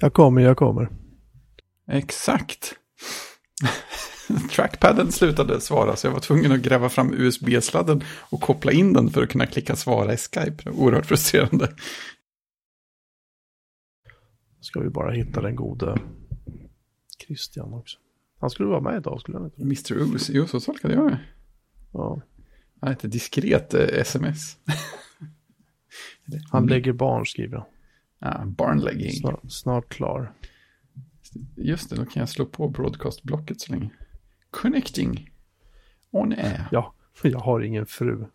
Jag kommer, jag kommer. Exakt. Trackpadden slutade svara så jag var tvungen att gräva fram USB-sladden och koppla in den för att kunna klicka svara i Skype. Oerhört frustrerande. Ska vi bara hitta den gode Christian också. Han skulle vara med idag, skulle han inte? Mr. Oos, jo så tolkade jag det. Ja. Han heter diskret eh, sms. Han lägger barn, skriver han. Ja, barnlegging. Snart, snart klar. Just det, då kan jag slå på broadcast-blocket så länge. Connecting. On air. Ja, jag har ingen fru.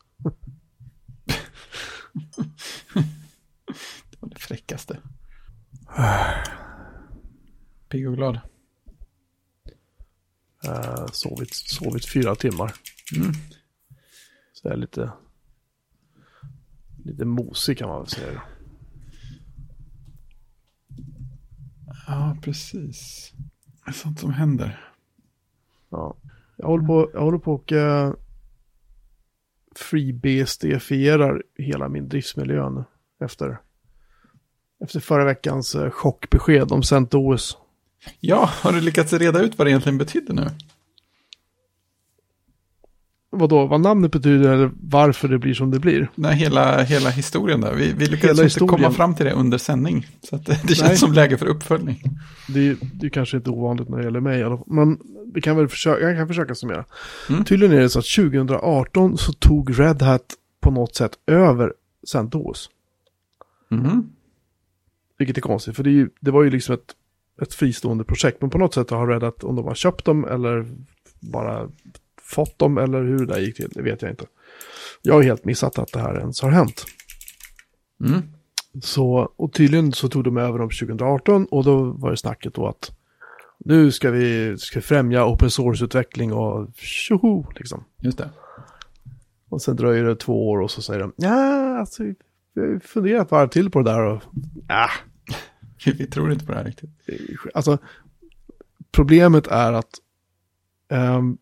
det var det fräckaste. Pigg och glad. Uh, sovit, sovit fyra timmar. Mm. Så jag är lite, lite mosig kan man väl säga. Ja, precis. Det är sånt som händer. Ja. Jag håller på, jag håller på och uh, FreeBSD-fierar hela min driftsmiljö nu. Efter, efter förra veckans uh, chockbesked om CentOS. Ja, har du lyckats reda ut vad det egentligen betyder nu? Vadå, vad namnet betyder eller varför det blir som det blir? Nej, hela, hela historien där. Vi, vi lyckades inte historien. komma fram till det under sändning. Så det, det känns Nej. som läge för uppföljning. Det, det är kanske inte ovanligt när det gäller mig. Men vi kan väl försöka, jag kan försöka summera. Mm. Tydligen är det så att 2018 så tog Red Hat på något sätt över CentOS. Mhm. Vilket är konstigt, för det, ju, det var ju liksom ett, ett fristående projekt. Men på något sätt har Red Hat, om de har köpt dem eller bara fått dem eller hur det där gick till, det vet jag inte. Jag har helt missat att det här ens har hänt. Mm. Så, och tydligen så tog de över dem 2018 och då var det snacket då att nu ska vi, ska främja open source-utveckling och tjoho, liksom. Just det. Och sen dröjer det två år och så säger de, ja, alltså, vi har funderat varv till på det där och, ja, Vi, vi tror inte på det här riktigt. alltså, problemet är att ehm,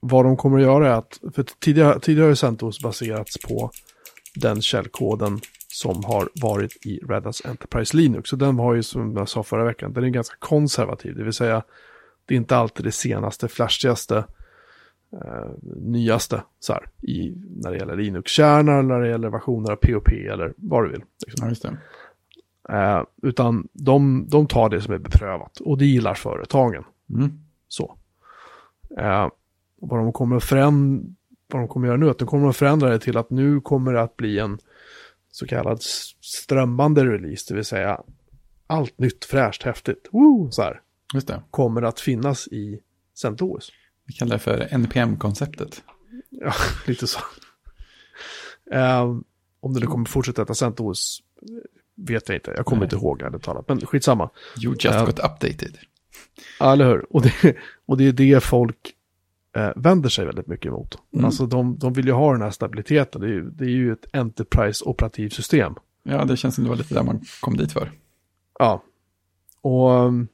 vad de kommer att göra är att, för tidigare, tidigare har ju CentOS baserats på den källkoden som har varit i Red Hats Enterprise Linux. Så den har ju, som jag sa förra veckan, den är ganska konservativ, det vill säga det är inte alltid det senaste, flashigaste, eh, nyaste så här, i, när det gäller Linux-kärnor, eller när det gäller versioner av POP eller vad du vill. Liksom. Ja. Eh, utan de, de tar det som är beprövat och det gillar företagen. Mm. Så. Eh, vad de kommer att förändra, vad de kommer att göra nu, att de kommer att förändra det till att nu kommer det att bli en så kallad strömmande release, det vill säga allt nytt, fräscht, häftigt, woo, så här, Just det. kommer att finnas i CentOS. Vi kallar det för NPM-konceptet. Ja, lite så. Eh, om det nu kommer fortsätta heta CentOS vet jag inte, jag kommer Nej. inte ihåg ärligt talat, men skitsamma. You just Ja. got updated. Ja, eller hur? Och det, och det är det folk eh, vänder sig väldigt mycket emot. Mm. Alltså de, de vill ju ha den här stabiliteten. Det är ju, det är ju ett Enterprise-operativsystem. Ja, det känns som det var lite där man kom dit för. Ja. Och um,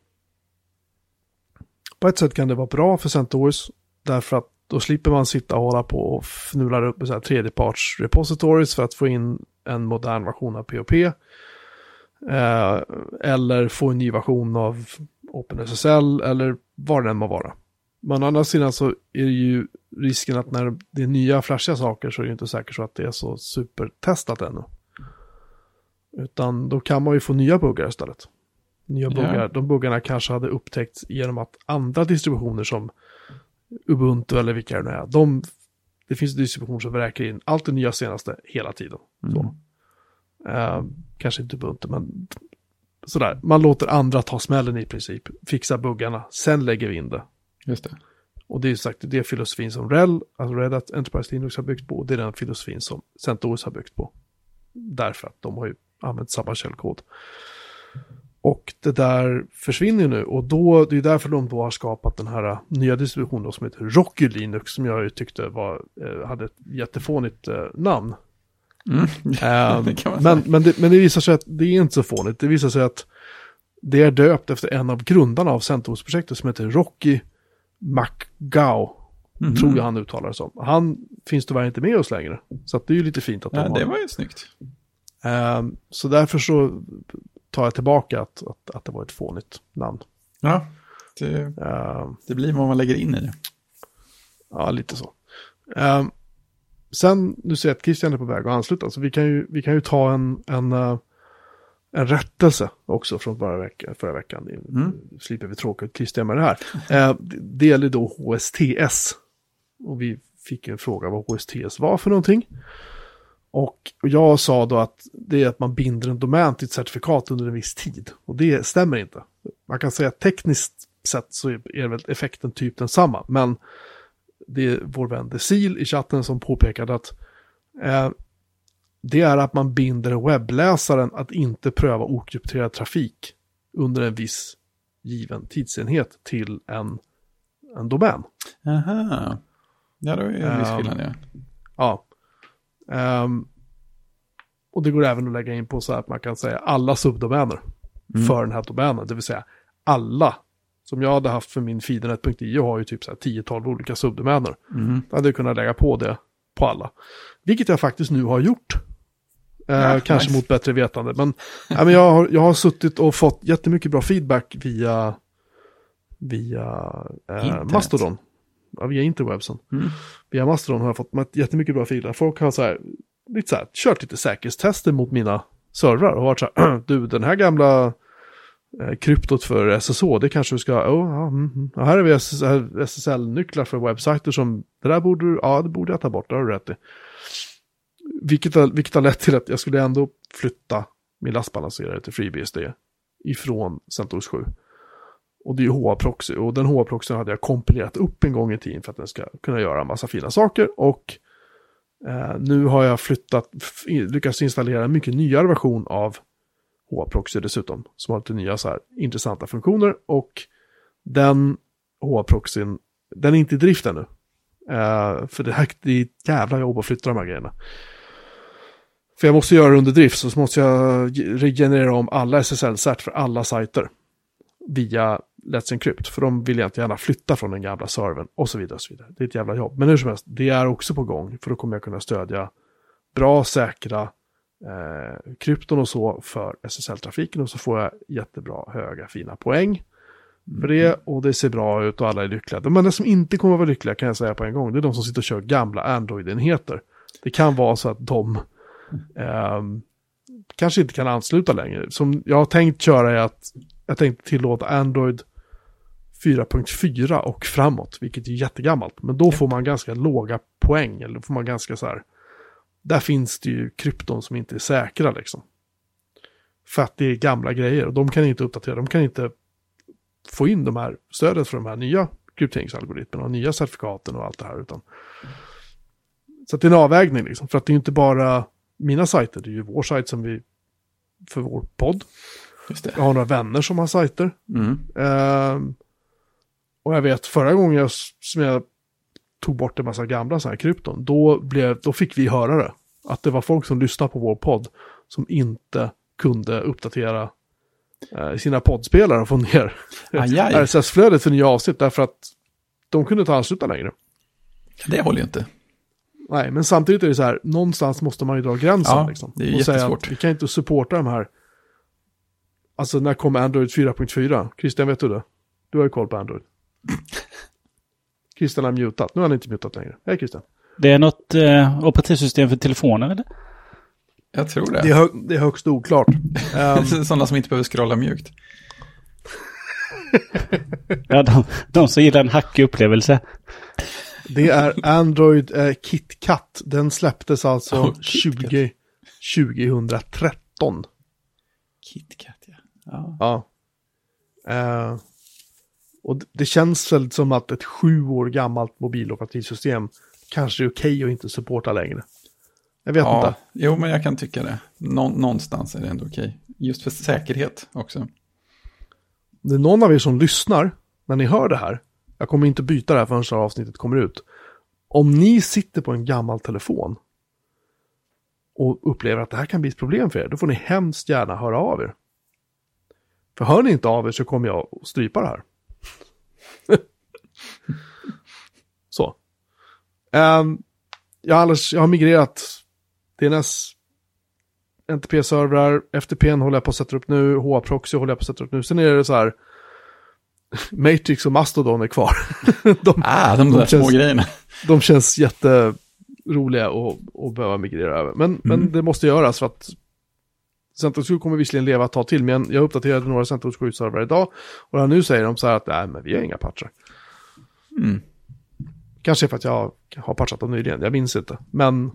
på ett sätt kan det vara bra för CentOS. Därför att då slipper man sitta och hålla på och fnula upp med tredjeparts repositories för att få in en modern version av POP. Eh, eller få en ny version av OpenSSL eller vad det än må vara. Men å andra sidan så är det ju risken att när det är nya flashiga saker så är det ju inte säkert så att det är så supertestat ännu. Utan då kan man ju få nya buggar istället. Nya buggar, de buggarna kanske hade upptäckts genom att andra distributioner som Ubuntu eller vilka det nu är, de, det finns distributioner som vräker in allt det nya senaste hela tiden. Mm. Eh, kanske inte Ubuntu, men sådär. Man låter andra ta smällen i princip, fixa buggarna, sen lägger vi in det. Just det. Och det är sagt, det är filosofin som RHEL, alltså Red Hat Enterprise Linux har byggt på, det är den filosofin som CentOS har byggt på. Därför att de har ju använt samma källkod. Och det där försvinner ju nu, och då, det är därför de då har skapat den här nya distributionen som heter Rocky Linux, som jag ju tyckte var, eh, hade ett jättefånigt eh, namn. Mm. Man men, men, det, men det visar sig att det är inte så fånigt. Det visar sig att det är döpt efter en av grundarna av CentOS-projektet som heter Rocky McGow. Mhm. Tror jag han uttalar det som. Han finns tyvärr inte med oss längre. Så det är ju lite fint att de Ja, har. det var ju snyggt. Ehm, så därför så tar jag tillbaka att, att, att det var ett fånigt namn. Ja, det, Uh, det blir vad man lägger in i det. ja, lite så. Uh, sen, nu ser jag att Christian är på väg att ansluta, så vi kan ju, vi kan ju ta en, en, eh, en rättelse också från förra veckan. Förra veckan. Mm. slipper vi tråkigt Christian med det här. Det- det gäller då HSTS. Och vi fick en fråga vad HSTS var för någonting. Och jag sa då att det är att man binder en domän till ett certifikat under en viss tid. Och det stämmer inte. Man kan säga att tekniskt sett så är väl effekten typ densamma. Men det är vår vän Desil i chatten som påpekade att eh, det är att man binder webbläsaren att inte pröva okrypterad trafik under en viss given tidsenhet till en, en domän. Aha. Ja, det är ju en viss Ehm, skillnad, ja. Ja. Ehm, och det går även att lägga in på så här att man kan säga alla subdomäner Mm. för den här domänen. Det vill säga alla som jag hade haft för min feedernet.io har ju typ så här 10-12 olika subdomäner. Mm. Jag hade kunnat lägga på det på alla. Vilket jag faktiskt nu har gjort. Eh, Ja, kanske nice. mot bättre vetande. Men, ja, men jag, har, jag har suttit och fått jättemycket bra feedback via, via eh. Mastodon. Ja, via interwebsen. Mm. Via Mastodon har jag fått jättemycket bra feedback. Folk har så här, lite så här, kört lite säkerhetstester mot mina servrar och varit så här, du den här gamla eh, kryptot för SSH, det kanske du ska, oh, ja, mm, mm. ja, här har vi SSL-nycklar för webbsajter som, det där borde du, ja det borde jag ta bort, det har du rätt i. Vilket har, vilket har lett till att jag skulle ändå flytta min lastbalanserare till FreeBSD ifrån CentOS 7. Och det är ju HA-proxy och den HA-proxyn hade jag kompilerat upp en gång i tiden för att den ska kunna göra en massa fina saker och eh, nu har jag flyttat, lyckats installera en mycket nyare version av HA-proxy dessutom som har lite nya så här intressanta funktioner och den HA-proxyn, den är inte i drift ännu. Eh, för det, här, det är ett jävla jobb att flytta de här grejerna. För jag måste göra det under drift så måste jag ge- regenerera om alla SSL-cert för alla sajter via Let's Encrypt. För de vill jag inte gärna flytta från den gamla servern och så vidare. Och så vidare. Det är ett jävla jobb. Men hur som helst, det är också på gång. För då kommer jag kunna stödja bra, säkra eh, krypton och så för SSL-trafiken. Och så får jag jättebra, höga, fina poäng för det. Och det ser bra ut och alla är lyckliga. De enda som inte kommer att vara lyckliga kan jag säga på en gång. Det är de som sitter och kör gamla Android-enheter. Det kan vara så att de ehm, kanske inte kan ansluta längre. Som jag har tänkt köra är att jag tänkte tillåta Android 4.4 och framåt, vilket är jättegammalt. Men då får man ganska låga poäng, eller får man ganska så här, där finns det ju krypton som inte är säkra liksom. För att det är gamla grejer och de kan inte uppdatera, de kan inte få in de här stödet för de här nya krypteringsalgoritmerna och nya certifikaten och allt det här. Utan... Så att det är en avvägning liksom, för att det är inte bara mina sajter, det är ju vår sajt som vi, för vår podd. Jag har några vänner som har sajter. Mm. Ehm, och jag vet förra gången jag, som jag tog bort en massa gamla så här krypton, då, blev, då fick vi höra det. Att det var folk som lyssnade på vår podd som inte kunde uppdatera eh, sina poddspelare och få ner. RSS-flödet för nya avsnitt därför att de kunde inte ansluta längre. Det håller ju inte. Nej, men samtidigt är det så här, någonstans måste man ju dra gränsen. Ja, liksom, det är och säga jättesvårt. att vi kan inte supporta de här. Alltså när kommer Android 4.4? Christian, vet du det? Du har ju koll på Android. Christian har mutat. Nu har han inte mutat längre. Hej Christian. Det är något eh, operativsystem för telefonen eller? Jag tror det. Det är, hö- det är högst oklart. Ehm, Sådana som inte behöver scrolla mjukt. Ja, de, de som gillar en hackig upplevelse. Det är Android eh, KitKat. Den släpptes alltså Oh, KitKat. 20, 2013. KitKat, ja. ja. Ja. Eh, och det känns väl som att ett sju år gammalt mobiloperativsystem kanske är okej att inte supporta längre. Jag vet ja. inte. Jo, men jag kan tycka det. Nå någonstans är det ändå okej. Just för säkerhet också. Det är någon av er som lyssnar när ni hör det här. Jag kommer inte byta det här förrän det här avsnittet kommer ut. Om ni sitter på en gammal telefon och upplever att det här kan bli ett problem för er, då får ni hemskt gärna höra av er. För hör ni inte av er så kommer jag att strypa det här. så. Um, jag, har alldeles, jag har migrerat DNS NTP-servrar, FTP håller jag på att sätta upp nu, HA-proxy håller jag på att sätta upp nu. Sen är det så här, Matrix och Mastodon är kvar. de, Ah, de där känns- små grejerna. de känns jätteroliga att, att behöva migrera över. Men, men det måste göras för att CentOS 7 kommer visserligen leva ett tag till, men jag uppdaterade några CentOS 7-servrar idag. Och nu säger de så här att nej, men vi har inga patchar. Mm. Kanske för att jag har patchat dem nyligen, jag minns inte. Men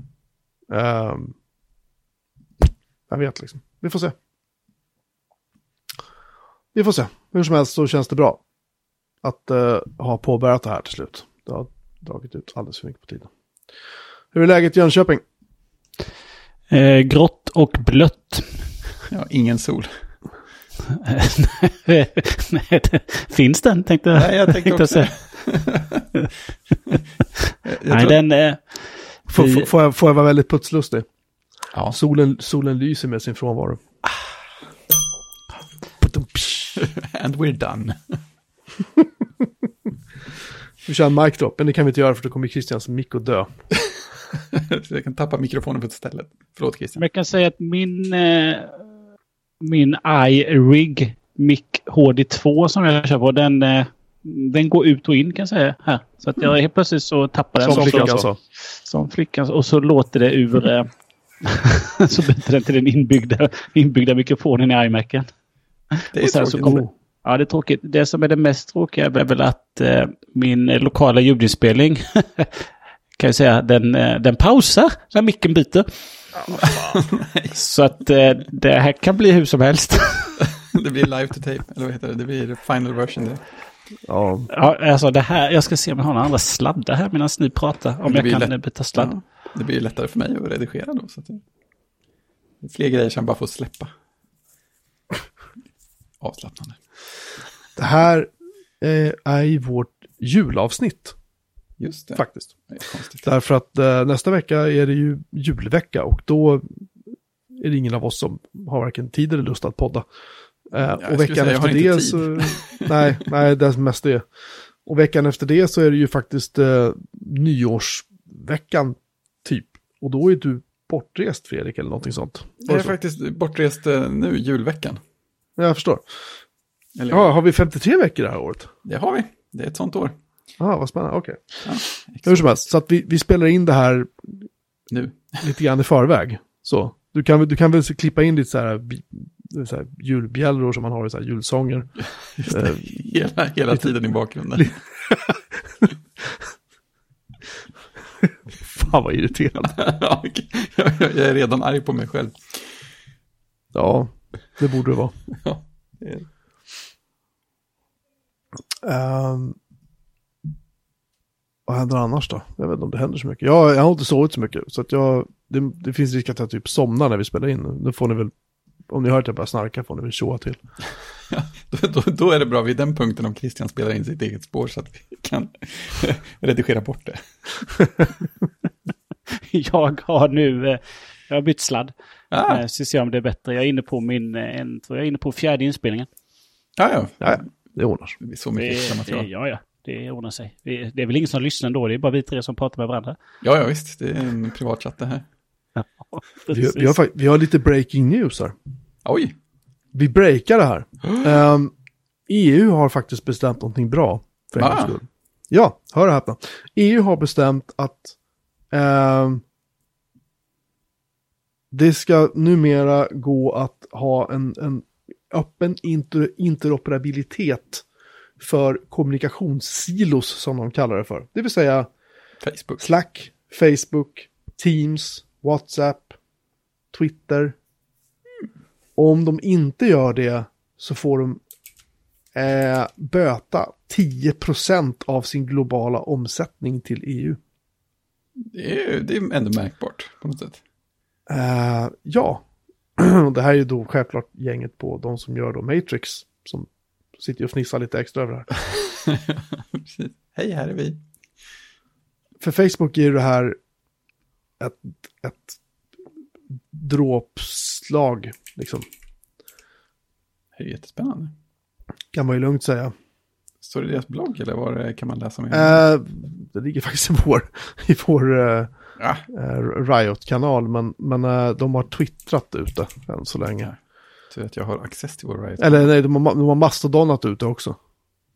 ehm, jag vet liksom. Vi får se. Vi får se. Hur som helst så känns det bra att eh, ha påbörjat det här till slut. Det har dragit ut alldeles för mycket på tiden. Hur är läget i Jönköping? Eh, grått och blött. Ja, ingen sol. Nej, Finns den tänkte jag. Nej, jag tänkte också. Nej, den... Eh, Får, Vi- får, jag, får jag vara väldigt putslustig? Ja. Solen, solen lyser med sin frånvaro. And we're done. Vi kör en mic drop, men det kan vi inte göra för då kommer Christians mick att dö. Så jag kan tappa mikrofonen på ett ställe. Förlåt Christian. Men jag kan säga att min, eh, min iRig Mic HD2 som jag kör på, den, eh, den går ut och in kan jag säga här. Så att jag helt plötsligt så tappar den. Som flickan så- sa. Som flickan. Och så låter det ur... Eh, så byter den till den inbyggda, inbyggda mikrofonen i iMacen. Det är och sen så tråkigt. kommer- Ja, det är tråkigt. Det som är det mest tråkiga är väl att eh, min lokala ljudinspelning kan jag säga, den, eh, den pausar när micken byter. Så att eh, det här kan bli hur som helst. Det blir live to tape, eller vad heter det? Det blir final version. Det, Ja, ja, alltså det här, jag ska se om jag har några andra sladdar här medan ni pratar. Om jag kan lätt- eh, byta sladd. ja, det blir lättare för mig att redigera då. Så att det, det är fler grejer som jag bara får släppa. Avslappnande. det här eh, är ju vårt julavsnitt Just det. faktiskt. Det. Därför att eh, nästa vecka är det ju julvecka och då är det ingen av oss som har varken tid eller lust att podda. Eh, jag och veckan säga, efter det så... nej, nej, det är mest det. Och veckan efter det så är det ju faktiskt eh, nyårsveckan typ. Och då är du bortrest Fredrik eller någonting sånt. Jag är faktiskt bortrest eh, nu, julveckan. Ja, jag förstår. Eller, Ja, har vi 53 veckor det här året? Det har vi. Det är ett sånt år. Ja, vad spännande. Okej. Ja, Hur som helst, så att vi, vi spelar in det här Nu. lite grann i förväg. Så, du kan, du kan väl klippa in lite så här, så här julbjällror som man har i så här julsånger. Just Eh, det. Hela, hela tiden i bakgrunden. Fan vad irriterande. Jag, jag är redan arg på mig själv. Ja, det borde det vara. Ja, det är- Ehm, vad händer annars då? Jag vet inte om det händer så mycket. Jag, jag har inte sovit så mycket. Så att jag, det, det finns risk att jag typ somnar när vi spelar in. Nu får ni väl, om ni hör att jag börjar snarka får ni väl tjoa till. då, då, då är det bra vid den punkten om Christian spelar in sitt eget spår så att vi kan redigera bort det. Jag har nu... Jag har bytt sladd. Ah, Eh, så ser jag om det är bättre. Jag är inne på min... eh, En, tror jag är inne på fjärde inspelningen. ja, ja. Ja, ja, det ordnar sig. Det blir så Det, mycket det, material. ja, ja. Det ordnar sig. Det, det är väl ingen som lyssnar ändå. Det är bara vi tre som pratar med varandra. Ja, ja, visst. Det är en privatchatt det här. Vi, vi, har, fakt- vi har lite breaking news här. Oj, Vi breakar det här. Ehm, EU har faktiskt bestämt någonting bra. För en gångs skull. Ja, hör och häpna. EU har bestämt att ehm, det ska numera gå att ha en, en öppen inter, interoperabilitet för kommunikationssilos som de kallar det för. Det vill säga Facebook. Slack, Facebook, Teams, WhatsApp, Twitter. Om de inte gör det så får de eh, böta 10% av sin globala omsättning till EU. Det är, det är ändå märkbart på något sätt. Eh, ja, det här är ju då självklart gänget på de som gör då Matrix som sitter och fnissar lite extra över det här. Hej, här är vi. För Facebook är ju det här ett, ett dråpslag, liksom, Det är jättespännande. kan man ju lugnt säga. Står det i deras blogg eller var det, kan man läsa mer? Eh, det ligger faktiskt i vår, i vår, eh, Ja, eh, Riot-kanal, men, men eh, de har twittrat ute än så länge. tur att jag har access till vår Riot. Eller nej, de har, de har mastodonat ute också.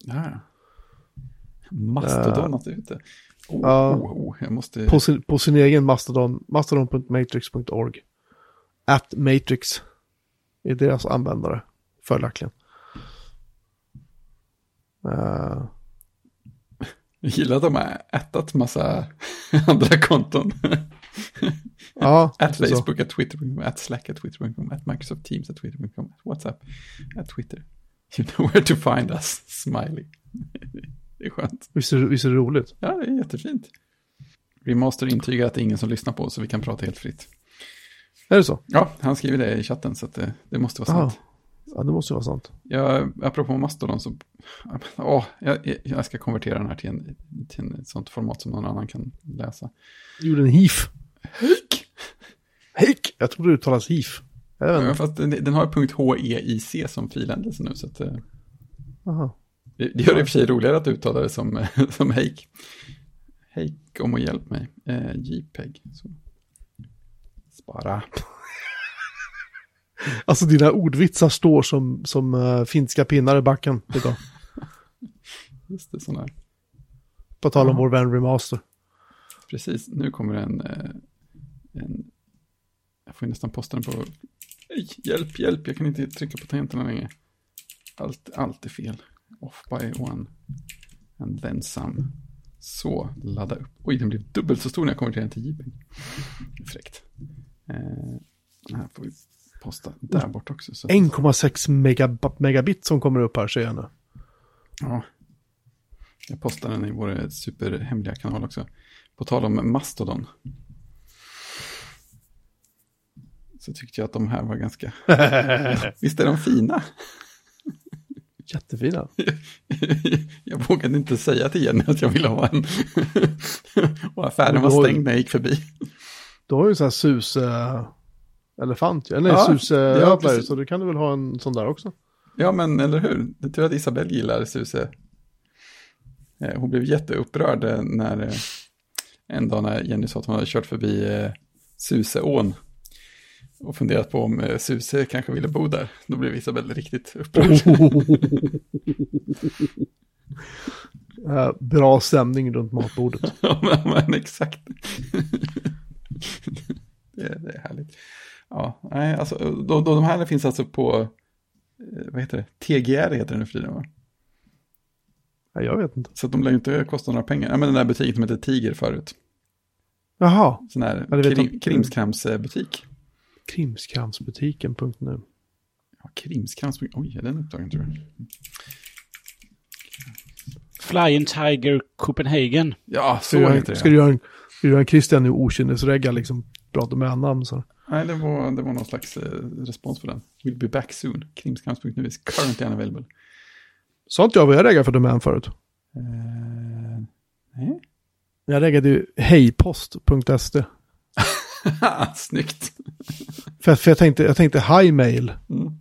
Ja. Mastodonat ute. Oh, Ja. oh, oh, jag måste... På sin, på sin egen mastodon, mastodon.matrix.org. At Matrix är deras användare, följaktligen. Eh, Jag gillar att de har ätat massa andra konton. ja, At så. Facebook, at Twitter, at Slack, at Twitter.com, at Microsoft Teams, at Twitter.com, at WhatsApp, at Twitter. You know where to find us, smiley. Det är skönt. Visst är, visst är det roligt? Ja, det är jättefint. Remaster intygar att det är ingen som lyssnar på oss, så vi kan prata helt fritt. Är det så? Ja, han skriver det i chatten, så att det, det måste vara sant. Ja, det måste ju vara sant. Jag, apropå Mastodon så, åh, jag, jag ska konvertera den här till, en, till en, ett sånt format som någon annan kan läsa. Du gjorde en HIF. Hik! Hik! Jag tror det uttalas HIF. Ja, fast den, den har .heic som filändelse nu, så att, eh, Aha. det, det gör det i och för sig roligare att uttala det som, som Heik. Heik, om och hjälp mig. Eh, JPEG. Så. Spara. Alltså dina ordvitsar står som, som uh, finska pinnar i backen idag. Just det, sån här. På tal om Jaha. vår vän Remaster. Precis, nu kommer en, eh, en... Jag får nästan posta den på... Nej, hjälp, hjälp, jag kan inte trycka på tangenterna längre. Allt, allt är fel. Off by one. And then some. Så, ladda upp. Oj, den blev dubbelt så stor när jag konverterade den till JPEG. Fräckt. Eh, här får vi posta där bort också. Så att, 1,6 megab- megabit som kommer upp här ser jag nu. ja. Jag postar den i vår superhemliga kanal också. På tal om Mastodon. Så tyckte jag att de här var ganska... Visst är de fina? Jättefina. jag vågade inte säga till Jenny att jag ville ha en. Och affären var stängd när jag gick förbi. Du har ju sån här sus... Uh, elefant, eller Ja, sus uh, ja, så du kan du väl ha en sån där också. Ja, men eller hur? Det är tur att Isabelle gillar Suse. Eh, Hon blev jätteupprörd eh, när eh, en dag när Jenny sa att hon hade kört förbi Suseån och funderat på om Suse kanske ville bo där. Då blev Isabelle riktigt upprörd. Bra stämning runt matbordet. Ja, men, men exakt. det, är- det är härligt. Ja, nej, alltså, då, då, de här finns alltså på, eh, vad heter det, TGR heter det nu för tiden va? Ja, jag vet inte. Så att de lär ju inte kosta några pengar. Ja, men den där butiken som heter Tiger förut. Jaha, Sån här Ja, krim, jag. krimskramsbutik. krimskramsbutiken.nu. Ja, krimskrams, oj, är den upptagen tror jag? Flying Tiger Copenhagen. Ja, så Ska, du göra- heter det. ska, du göra en, ska du göra en Christian nu okynnesregga liksom? Prata med namn så. Nej, det var, det var någon slags eh, respons på den. Will be back soon. Krimskrams.nu is currently unavailable. Sa inte jag vad jag reggade för domän förut? Eh, nej. Jag reggade ju hejpost.sd. Snyggt. För, för jag tänkte, jag tänkte highmail. Mm.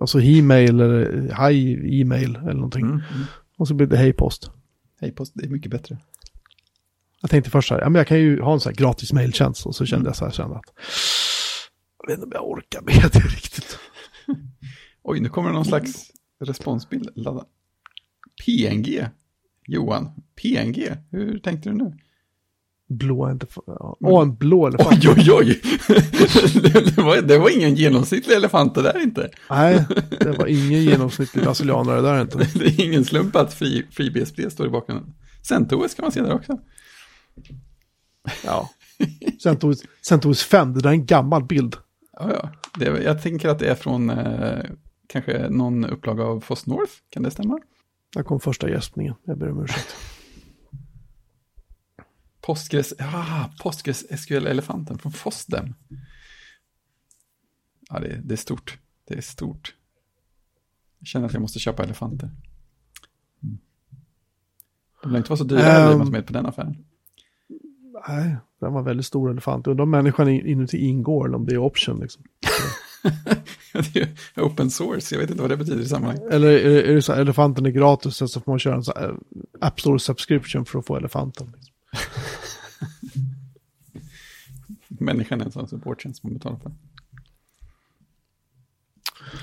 Alltså he-mail eller hi e-mail eller någonting. Mm. Mm. Och så blev det hejpost. Hej post, det är mycket bättre. Jag tänkte först så här, ja men jag kan ju ha en sån här gratis mailtjänst. Och så kände jag så här, kände att jag vet inte om jag orkar med det riktigt. Oj, nu kommer det någon slags responsbild. Ladda. PNG. Johan, PNG. Hur tänkte du nu? Blå ja. Åh, en blå elefant. Oj, oj, oj. det, var, det var ingen genomsnittlig elefant det där inte. Nej, det var ingen genomsnittlig brasilianare där inte. Det är ingen slump att Free, FreeBSD står i bakgrunden. CentOS kan man se där också. Ja. CentOS 5, det där är en gammal bild. Ja, ja. Det, jag tänker att det är från eh, kanske någon upplaga av Foss North. Kan det stämma? Där kom första gäspningen, jag ber om ursäkt. Postgres, ah, Postgres SQL-elefanten från Fosdem. Ja, det, det är stort. Det är stort. Jag känner att jag måste köpa elefanter. Mm. De lär inte vara så dyra um, um, med på den affären. Nej, den var väldigt stor elefant. Undrar om människan in- inuti ingår eller om det är option liksom. det är ju open source, jag vet inte vad det betyder i sammanhanget. Eller är, det så här, elefanten är gratis så får man köra en så här App Store subscription för att få elefanten. Liksom. människan är en sån supporttjänst man betalar för.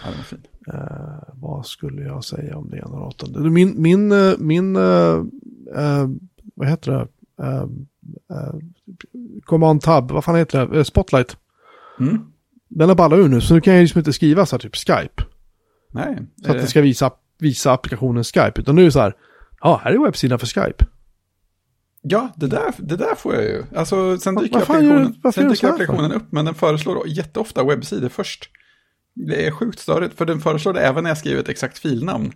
Ja, det var fint. Eh, vad skulle jag säga om det ena raten? Min, min, eh, min eh, eh, vad heter det? Eh, eh, Command Tab, vad fan heter det? Eh, Spotlight. Mm. Den har ballat ur nu, så nu kan jag liksom inte skriva så här typ Skype. Nej, Så att eh, det ska visa, visa applikationen Skype. Utan nu är det så här, ja, här är webbsidan för Skype. ja det, där, det där får jag ju. Alltså, sen dyker, gör- applikationen, varför sen dyker applikationen upp, men den föreslår jätteofta webbsidor först. Det är sjukt störigt, för den föreslår det även när jag skriver ett exakt filnamn.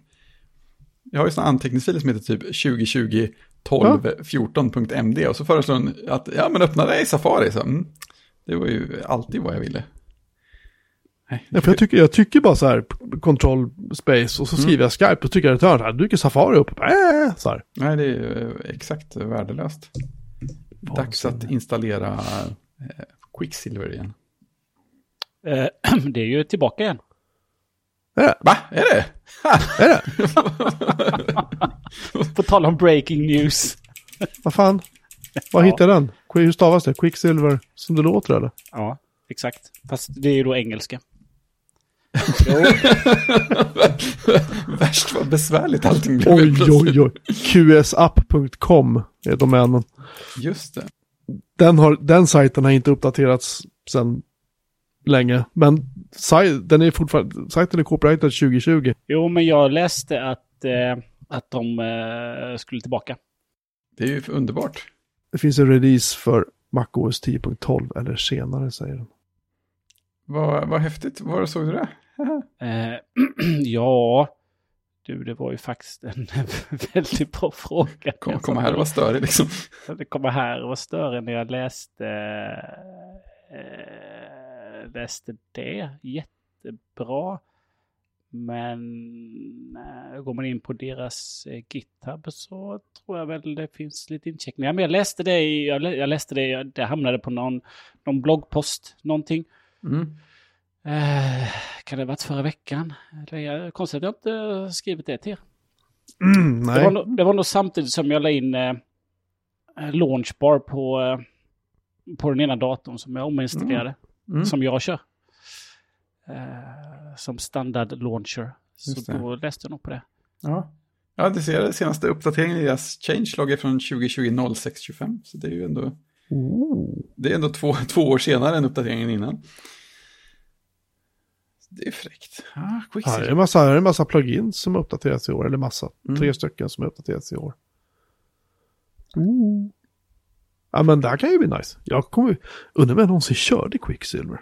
Jag har ju sådana anteckningsfiler som heter typ 2020 12 14.md och så föreslår den att ja men öppna det i Safari. Så, mm, det var ju alltid vad jag ville. Nej, Ja, för jag, tycker, jag tycker bara så här, control space, och så Mm. skriver jag Skype, och tycker return så här, dyker Safari upp, äh, så här. Nej, det är ju eh, exakt värdelöst. Dags att installera eh, Quicksilver igen. Eh, det är ju tillbaka igen. Va? Är det? Är det? På tal om breaking news. Vad fan? Var Ja. hittar den? Hur stavas det? Quicksilver som det låter eller? Ja, exakt. Fast det är ju då engelska. Värst vad besvärligt allting blev. Oj, oj, oj. QSapp.com är domänen. Just det. Den, har, den sajten har inte uppdaterats sedan länge. Men den är fortfarande, sajten är copyrightad 2020. jo, men jag läste att, eh, att de eh, skulle tillbaka. Det är ju underbart. Det finns en release för MacOS 10.12 eller senare säger den. Vad, vad häftigt. Var såg du det? Eh, ja, du, det var ju faktiskt en väldigt bra fråga. Kom, komma här och vara störig liksom. Det kommer här och var större när jag läste, eh, läste det. Jättebra. Men eh, går man in på deras eh, GitHub så tror jag väl det finns lite incheckningar. Men jag läste det, i, jag, lä, jag läste det, jag- det hamnade på någon, någon bloggpost, någonting. Mm. Eh, kan det ha varit förra veckan? Eller jag, konstigt att jag inte skrivit det till er. Mm, Det nej. var, nog- det var nog samtidigt som jag la in eh, Launchbar på, eh, på den ena datorn som jag ominstallerade. Mm. Som jag kör. Eh, som standard launcher. Just Så det. då läste jag nog på det. Ja. Ja, det ser jag. Senaste uppdateringen i deras changelog är från 2020 0625. Så det är ju ändå, Oh. det är ändå två, två år senare än uppdateringen innan. Det är fräckt. Ja, Här är en massa, här är en massa plugins som uppdaterats i år. Eller massa. Mm. Tre stycken som uppdaterats i år. Ja men det här kan ju bli nice. Jag kommer undrar om jag någonsin körde Quicksilver.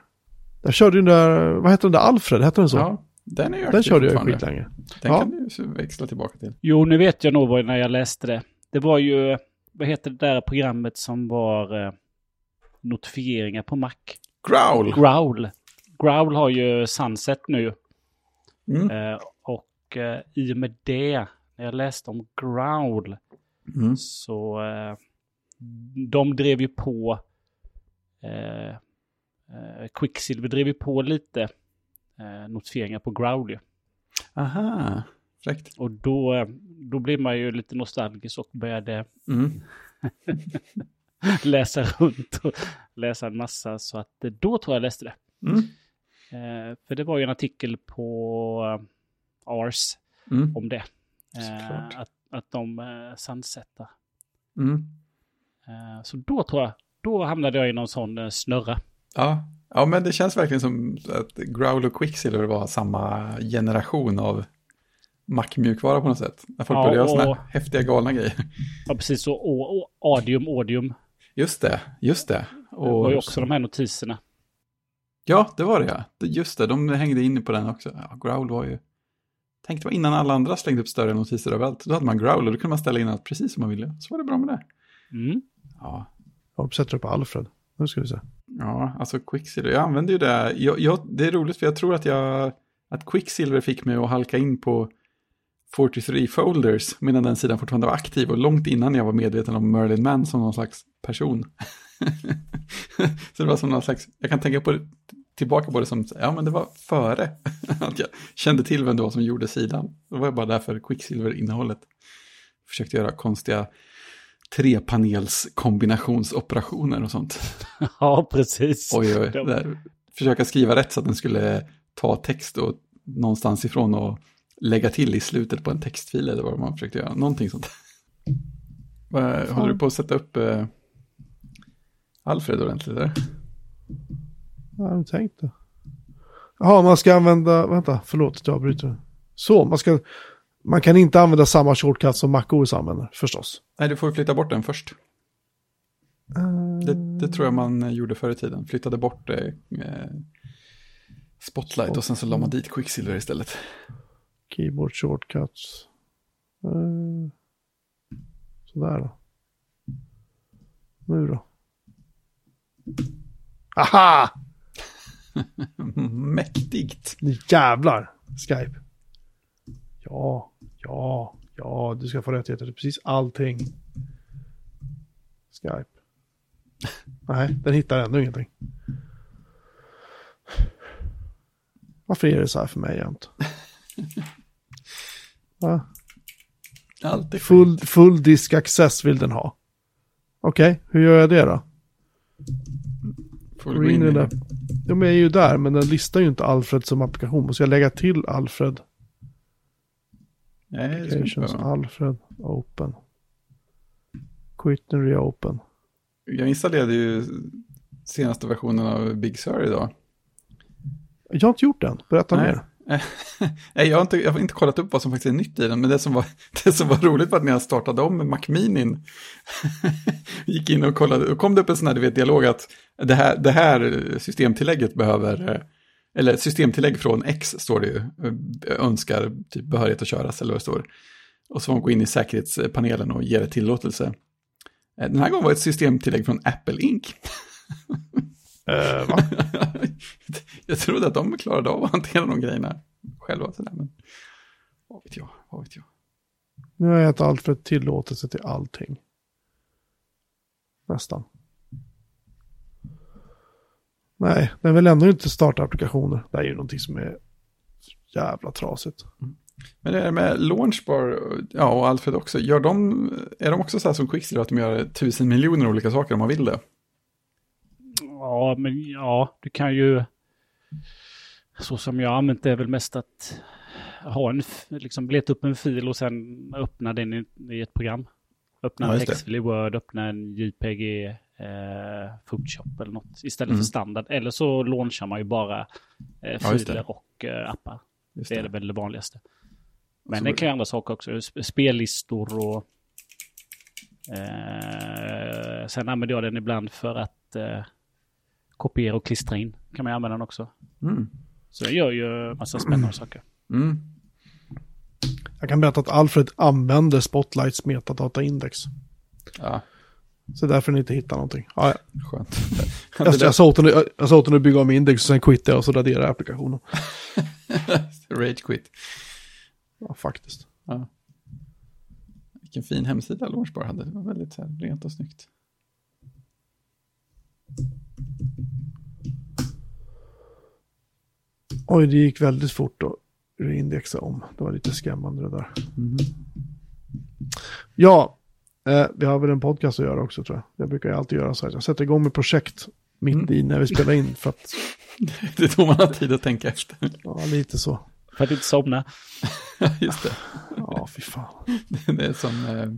Jag körde ju den där, vad heter den där Alfred, hette den så? Ja, den är ju den körde jag ju skitlänge. Den Ja. kan du ju växla tillbaka till. Jo, nu vet jag nog vad, när jag läste det. Det var ju, vad heter det där programmet som var eh, notifieringar på Mac? Growl! Growl. Growl har ju Sunset nu. Mm. Eh, och eh, i och med det, när jag läste om Growl, Mm. så eh, de drev ju på, eh, eh, Quicksilver drev ju på lite eh, notifieringar på Growl ju. Aha, fräckt. Och då, eh, då blir man ju lite nostalgisk och började Mm. läsa runt och läsa en massa. Så att eh, då tror jag läste det. Mm. Eh, för det var ju en artikel på Ars Mm. om det. Eh, att, att de eh, sunsetar. Mm. Eh, så då tror jag, då hamnade jag i någon sån eh, snurra. Ja. ja, men det känns verkligen som att Growl och Quicksilver var samma generation av Mac-mjukvara på något sätt. När folk Ja, började göra sådana och- häftiga galna grejer. Ja, precis så. Och, och Audium, Audium. Just det, just det. Det var ju Och, också de här notiserna. ja, det var det ja. Just det, de hängde in på den också. Ja, Growl var ju... Tänk det var innan alla andra slängde upp större notiser överallt. Då hade man Growl och då kunde man ställa in allt precis som man ville. Så var det bra med det. Mm. Ja, Jag sätter upp Alfred. Nu ska vi se. Ja, alltså Quicksilver, jag använder ju det. Jag, jag, det är roligt för jag tror att jag, att Quicksilver fick mig att halka in på 43 folders medan den sidan fortfarande var aktiv och långt innan jag var medveten om Merlin Man som någon slags person. så det var som någon slags, jag kan tänka på det, tillbaka på det som, ja men det var före att jag kände till vem det var som gjorde sidan. Då var jag bara där för Quicksilver-innehållet. Försökte göra konstiga trepanels kombinationsoperationer och sånt. Ja, precis. Oj, oj, där. Försöka skriva rätt så att den skulle ta text och någonstans ifrån och lägga till i slutet på en textfil eller vad man försökte göra. Någonting sånt. Håller du på att sätta upp eh, Alfred ordentligt där? Jag hade tänkt det. Jaha, man ska använda, vänta, förlåt att jag avbryter. Så, man ska, man kan inte använda samma shortcut som MacOS använder, förstås. Nej, du får flytta bort den först. Det, det tror jag man eh, gjorde förr i tiden. Flyttade bort eh, eh, Spotlight och sen så la man dit Quicksilver istället. Keyboard shortcuts. Eh, sådär då. Nu då. Aha! Mäktigt. Jävlar, Skype. Ja, ja, ja, du ska få rättigheter till precis allting. Skype. Nej, den hittar ändå ingenting. Varför är det så här för mig jämt? Va? Allt är Full, full disk access vill den ha. Okej, hur gör jag det då? Får du gå in i där. Ja, men jag är ju där, men den listar ju inte Alfred som applikation. Måste jag lägga till Alfred? Nej, Applications. Alfred, Open. Quit and reopen. Jag installerade ju senaste versionen av Big Sur idag. Jag har inte gjort den, berätta Nej. mer. Nej, jag har, inte, jag har inte kollat upp vad som faktiskt är nytt i den, men det som var, det som var roligt var att när jag startade om med Macminin, gick in och kollade, och kom det upp en sån här du vet, dialog att det här, det här systemtillägget behöver, eh, eller systemtillägg från X står det ju, eh, önskar typ behörighet att köras eller vad det står. Och så får man gå in i säkerhetspanelen och ge det tillåtelse. Eh, Den här gången var det ett systemtillägg från Apple Inc. Eh, va? jag trodde att de klarade av att hantera de grejerna själva. Sådär, men vad vet jag, vad vet jag. Nu har jag gett Alfred tillåtelse till allting. Nästan. Nej, den vill ändå inte starta applikationer. Det är ju någonting som är jävla trasigt. Men det är med Launchbar ja, och Alfred också, gör de, är de också så här som Quicksilver att de gör tusen miljoner olika saker om man vill det? Ja, men ja, du kan ju... Så som jag har använt det är väl mest att ha en, liksom leta upp en fil och sen öppna den i, i ett program. Öppna Ja, en det. textfil i Word, öppna en JPG, eh, Photoshop eller något istället Mm. för standard. Eller så launchar man ju bara eh, Ja, filer och eh, appar. Just Det är det väl det vanligaste. Men Så det kan ju andra saker också. Sp- Spellistor och... Eh, sen använder jag den ibland för att eh, kopiera och klistra in. Kan man använda den också. Mm. Så jag gör ju massa spännande saker. Mm. Jag kan berätta att Alfred använder Spotlights metadataindex. Ja, Så därför ni inte hittar någonting. Ja, ja. skönt. Jag, sa åt henne, jag sa åt henne att bygga om index och sen quittade jag och så raderade jag applikationen. Rage quit. Ja, faktiskt. Ja. Vilken fin hemsida Launchbar hade. Det var väldigt här, rent och snyggt. Oj, det gick väldigt fort att reindexa om. Det var lite skrämmande det där. Ja, eh, vi har väl en podcast att göra också tror jag. Jag brukar ju alltid göra så här. Jag sätter igång med projekt mitt i när vi spelar in för att, Det är då man har tid att tänka efter. ja, lite så. För att inte somna. Just det. Ja, fy fan. Det är som eh,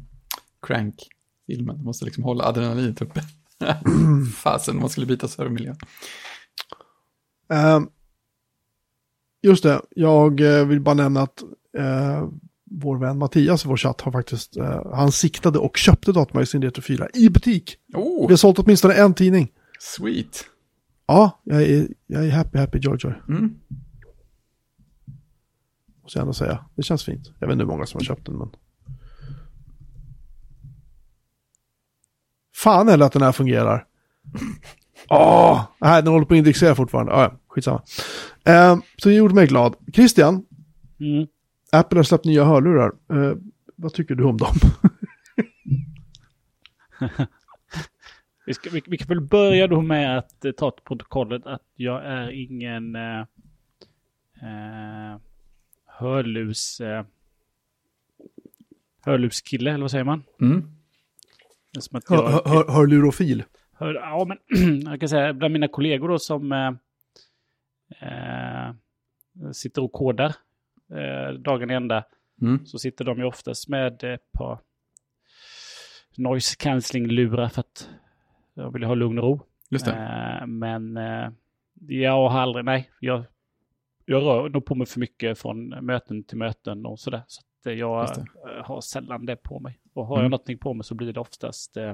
Crank-filmen. Man måste liksom hålla adrenalinet uppe. Fasen, man skulle byta servermiljö. Eh, just det, jag eh, vill bara nämna att eh, vår vän Mattias i vår chatt har faktiskt, eh, han siktade och köpte Datamagasin Retro 4 i butik. Oh, Vi har sålt åtminstone en tidning. sweet. Ja, jag är, jag är happy, happy, joy, joy. Mm. Måste jag ändå säga. Det känns fint. Jag vet inte hur många som har köpt den, men... Fan eller att den här fungerar. Åh! nej, den håller på att indexera fortfarande. Ah, ja, skitsamma. Eh, så det gjorde mig glad. Christian, Mm. Apple har släppt nya hörlurar. Eh, vad tycker du om dem? Vi, ska, vi, vi kan väl börja då med att eh, ta till protokollet att jag är ingen eh, eh, hörlus... Eh, hörlurskille, eller vad säger man? Mm. Jag, hör, hör, hör lurofil. hör, ja, men jag kan säga bland mina kollegor då som eh, eh, sitter och kodar eh, dagen ända Mm. så sitter de ju oftast med ett par noise cancelling-lurar för att jag vill ha lugn och ro. Just det. Eh, men eh, jag har aldrig, nej, jag, jag rör nog på mig för mycket från möten till möten och sådär. Så att eh, jag eh, har sällan det på mig. Och har Mm. jag någonting på mig så blir det oftast eh,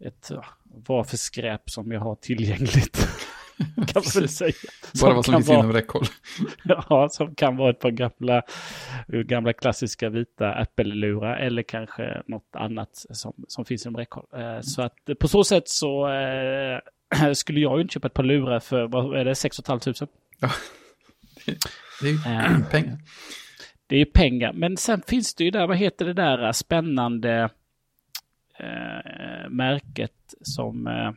ett, ja, vad för skräp som jag har tillgängligt. kan man väl säga. Bara vad som finns vara- inom räckhåll. Ja, som kan vara ett par gamla, gamla klassiska vita Apple-lurar eller kanske något annat som, som finns inom räckhåll. Eh, Så att eh, på så sätt så eh, skulle jag ju inte köpa ett par lurar för, vad är det, 6 500? Det är ju Eh. pengar. Det är ju pengar, men sen finns det ju där, vad heter det där eh, spännande eh, märket som, eh,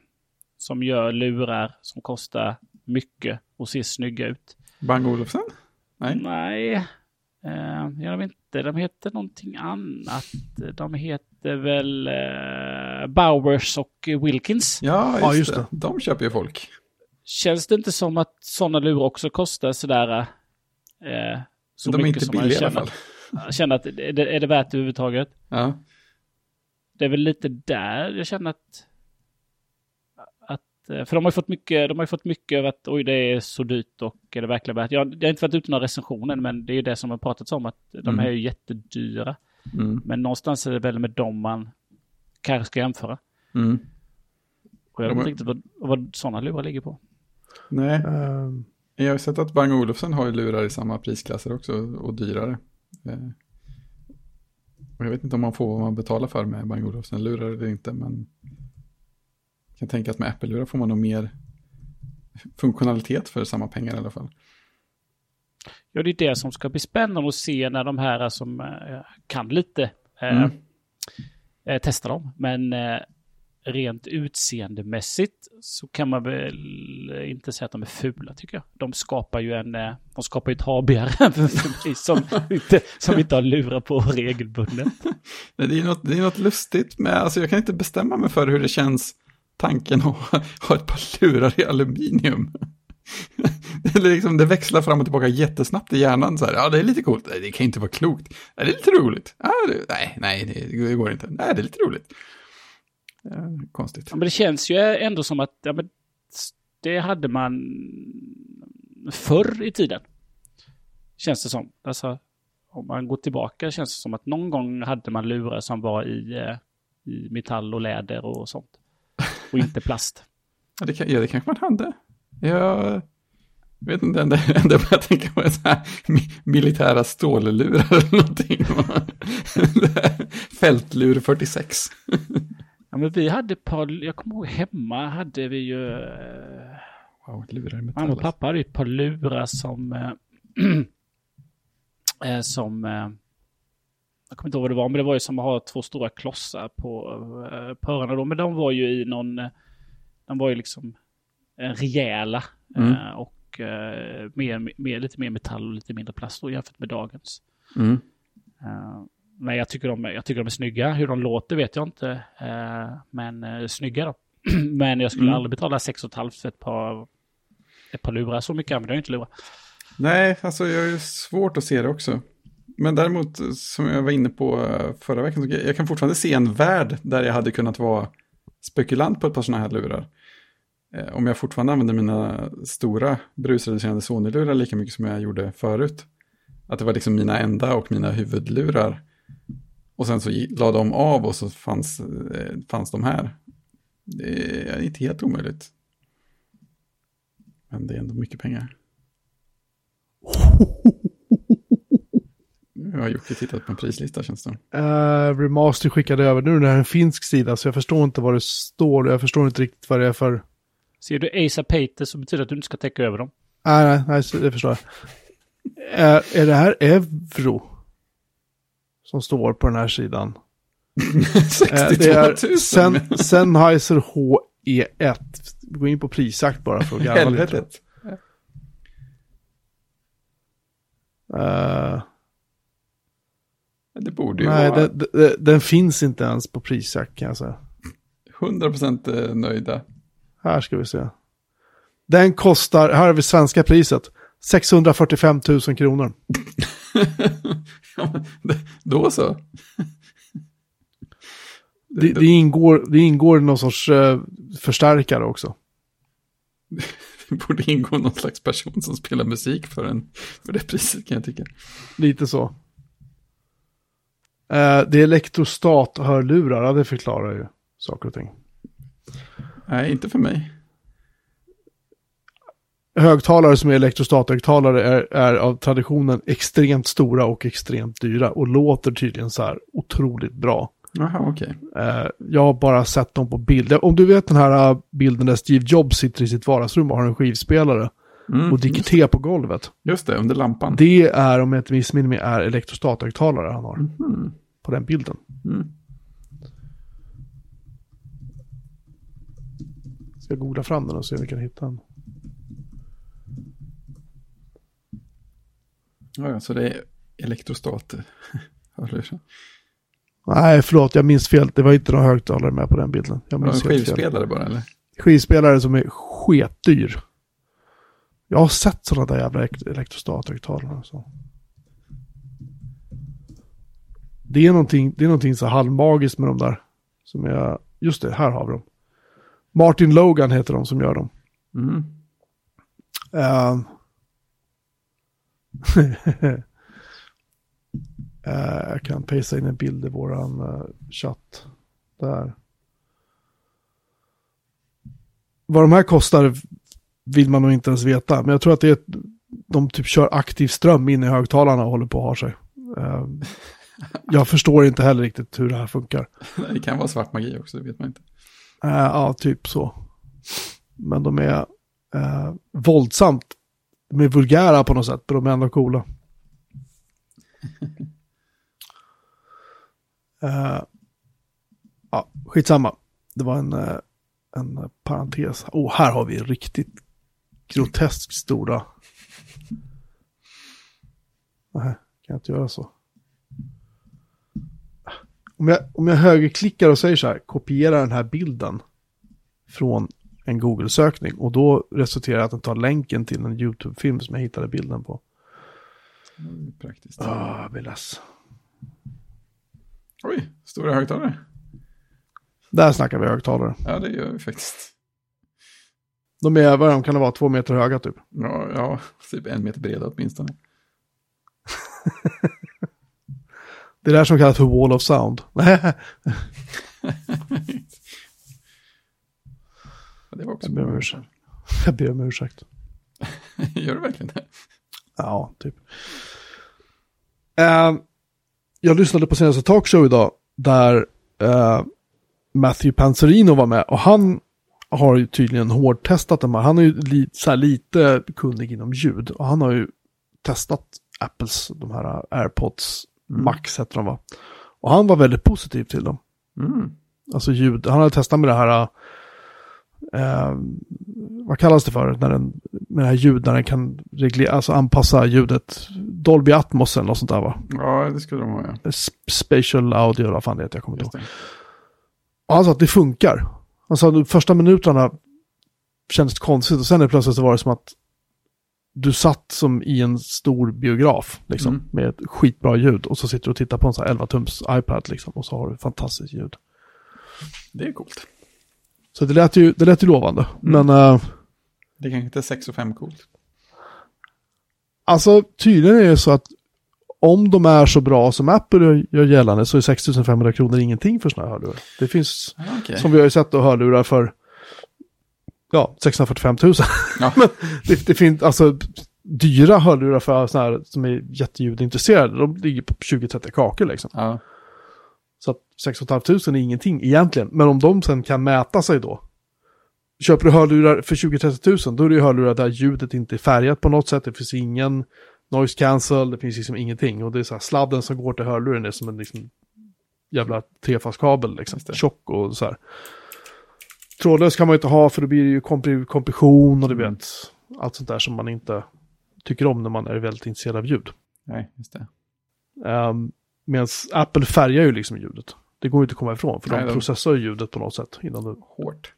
som gör lurar som kostar mycket och ser snygga ut. Bang Olufsen? Nej. Nej, eh, jag vet inte. De heter någonting annat. De heter väl eh, Bowers och Wilkins. Ja, just, Ja, just det. det. De köper ju folk. Känns det inte som att sådana lurar också kostar sådär eh, så de är mycket inte som man billiga i alla känner, fall. känner att är det, är det värt det överhuvudtaget? Ja. Det är väl lite där jag känner att, för de har ju fått mycket, de har ju fått mycket över att oj det är så dyrt och är det verkligen värt? Jag, jag har inte varit ute i några recensioner men det är ju det som har pratats om att de Mm. här är ju jättedyra. Mm. Men någonstans är det väl med dem man kanske ska jämföra. Mm. Och jag vet Ja, inte men- riktigt vad, vad sådana lurar ligger på. Nej, Ehm, jag har sett att Bang Olufsen har ju lurar i samma prisklasser också och dyrare. Eh, Och jag vet inte om man får vad man betalar för med Bang Olufsen-lurar eller inte, men kan tänka att med Apple-lurar får man nog mer funktionalitet för samma pengar i alla fall. Ja, det är det som ska bli spännande att se när de här som eh, kan lite eh, Mm. eh, testar dem. Men eh, rent utseendemässigt så kan man väl inte säga att de är fula tycker jag. De skapar ju en, eh, de skapar ju ett habigare som inte, som inte har lurar på regelbundet. Nej, Det är något, det är något lustigt med, alltså jag kan inte bestämma mig för hur det känns tanken att ha ett par lurar i aluminium. Det, liksom, det växlar fram och tillbaka jättesnabbt i hjärnan. Så här, ja, det är lite coolt. Nej, det kan inte vara klokt. Nej, det är lite roligt. Ja, det, nej, nej, det, går inte. Nej, det är lite roligt. Eh, konstigt. Ja, men det känns ju ändå som att ja, men det hade man förr i tiden. Känns det som. Alltså, om man går tillbaka känns det som att någon gång hade man lurar som var i, eh, i metall och läder och sånt. Och inte plast. Ja, det, kan, ja, det kanske man hade. Jag vet inte, det enda, jag tänker på är så här mi- militära stållurar eller någonting. Fältlur 46. Ja, men vi hade ett par, jag kommer ihåg hemma hade vi ju, eh, Wow, lurar i mamma metall. och pappa hade ett par lurar som, eh, som, eh, jag kommer inte ihåg vad det var, men det var ju som att ha två stora klossar på, eh, på öronen då, men de var ju i någon, de var ju liksom eh, rejäla Mm. eh, och eh, mer, mer, lite mer metall och lite mindre plast då jämfört med dagens. Mm. Men jag tycker, de, jag tycker de är snygga. Hur de låter vet jag inte. men snygga då. men jag skulle Mm. aldrig betala 6 500 för ett par, ett par lurar. Så mycket använder jag inte lurar. Nej, alltså jag ju svårt att se det också. Men däremot, eh, som jag var inne på eh, förra veckan, jag kan fortfarande se en värld där jag hade kunnat vara spekulant på ett par sådana här lurar. Eh, om jag fortfarande använder mina stora brusreducerande Sony-lurar lika mycket som jag gjorde förut. Att det var liksom mina enda och mina huvudlurar. Och sen så la de av och så fanns, fanns de här. Det är inte helt omöjligt. Men det är ändå mycket pengar. Nu har Jocke tittat på en prislista känns det Uh, Remaster skickade över. Nu är det här en finsk sida så jag förstår inte vad det står. Jag förstår inte riktigt vad det är för... Ser du Asa Pater så betyder det att du inte ska täcka över dem. Nej, nej, nej det förstår jag. Är, är det här euro? Som står på den här sidan. Eh, 62 det 000. är Sen, Sennheiser HE1. Gå in på prisjakt bara för att garva lite. Helvetet. Eh, Det borde ju Nej, vara det, det, den finns inte ens på prisjack kan jag säga. 100% eh, nöjda. Här ska vi se. Den kostar, här har vi svenska priset, 645 000 kronor. Ja, Då så. Det, det, ingår, det ingår någon sorts eh, förstärkare också. Det borde ingå någon slags person som spelar musik för, en, för det priset kan jag tycka. Lite så. Eh, det är elektrostat-hörlurar, ja, det förklarar ju saker och ting. Nej, inte för mig. Högtalare som är elektrostathögtalare är, är av traditionen extremt stora och extremt dyra och låter tydligen så här otroligt bra. Jaha, okej. Eh, jag har bara sett dem på bild. Om du vet den här eh, bilden där Steve Jobs sitter i sitt vardagsrum och har en skivspelare Mm, och dricker te på golvet. Just det, under lampan. Det är, om jag inte missminner mig, är elektrostathögtalare han har Mhm, på den bilden. mm. Ska jag googla fram den och se om vi kan hitta den. Ja, ja, så det är elektrostat. Hörlurar. Nej, förlåt, jag minns fel. Det var inte några högtalare med på den bilden. Jag Var det en minns helt fel. skivspelare bara eller? Skivspelare som är sketdyr. Jag har sett sådana där jävla elekt- elektrostathögtalare. och Så. Det är någonting, det är någonting så halvmagiskt med de där. Som jag, just det, här har vi dem. Martin Logan heter de som gör dem. Mm. Ehm. Eh, jag kan pejsa in en bild i våran eh, chatt. Där. Vad de här kostar vill man nog inte ens veta. Men jag tror att det är, de typ kör aktiv ström in i högtalarna och håller på att ha sig. Ehm. jag förstår inte heller riktigt hur det här funkar. Det kan vara svart magi också, det vet man inte. Eh, ja, typ så. Men de är uh, våldsamt, de är vulgära på något sätt, men de är ändå coola. uh, ja, skitsamma. Det var en, uh, en parentes. Oh, här har vi riktigt groteskt stora. Nej, kan jag inte göra så. Om jag, om jag högerklickar och säger så här, kopiera den här bilden från en Google-sökning och då resulterar det att den tar länken till en YouTube-film som jag hittade bilden på. Mm, Praktiskt. Ah, jag blir less. Oj, stora högtalare. Där snackar vi högtalare. Ja, det gör vi faktiskt. De är, vad de kan det vara, två meter höga typ. Ja, ja, typ en meter breda åtminstone. Det är det här som kallas för wall of sound. Det var också jag ber om ursäkt. Jag ber om ursäkt. Gör du verkligen det? Ja, typ. Eh, jag lyssnade på senaste talkshow idag där eh, Matthew Panzerino var med och han har ju tydligen hårdtestat de här. Han är ju li, så här lite kunnig inom ljud och han har ju testat Apples, de här AirPods Max heter de va. Och han var väldigt positiv till dem. Mm. Alltså ljud, han hade testat med det här, eh, vad kallas det för, när den, med det här ljud, när den kan reglera, alltså anpassa ljudet, Dolby Atmos eller något sånt där va? Ja, det skulle de ha, ja. Spatial audio, vad fan det heter, jag kommer inte ihåg. Och han sa att det funkar. Han sa de första minuterna kändes konstigt och sen är det plötsligt så var det som att du satt som i en stor biograf, liksom, Mm. med ett skitbra ljud och så sitter du och tittar på en sån här 11-tums iPad, liksom, och så har du fantastiskt ljud. Det är coolt. Så det lät ju, det lät ju lovande. Mm. Men eh, Det kanske inte är 6 och 5 coolt. alltså tydligen är det så att om de är så bra som Apple gör gällande så är 6500 kronor ingenting för sådana här hörlurar. Det finns, okej. som vi har ju sett då, hörlurar för ja, 645 000. Ja. Men det, det finns alltså dyra hörlurar för sådana här som är jätteljudintresserade. De ligger på 20-30 kakor liksom. Ja, Så att 6 500 är ingenting egentligen. Men om de sen kan mäta sig då. Köper du hörlurar för 20-30 000 då är det ju hörlurar där ljudet inte är färgat på något sätt. Det finns ingen noise cancel, det finns liksom ingenting. Och det är så här sladden som går till hörluren är som en liksom jävla trefaskabel liksom. Tjock och så här. Trådlös kan man ju inte ha för då blir det ju kompression och du Mm. vet allt sånt där som man inte tycker om när man är väldigt intresserad av ljud. nej, just det. Ehm, Medan Apple färgar ju liksom ljudet. Det går ju inte att komma ifrån, för Nej, de de- processar ju ljudet på något sätt. Innan du... Hårt.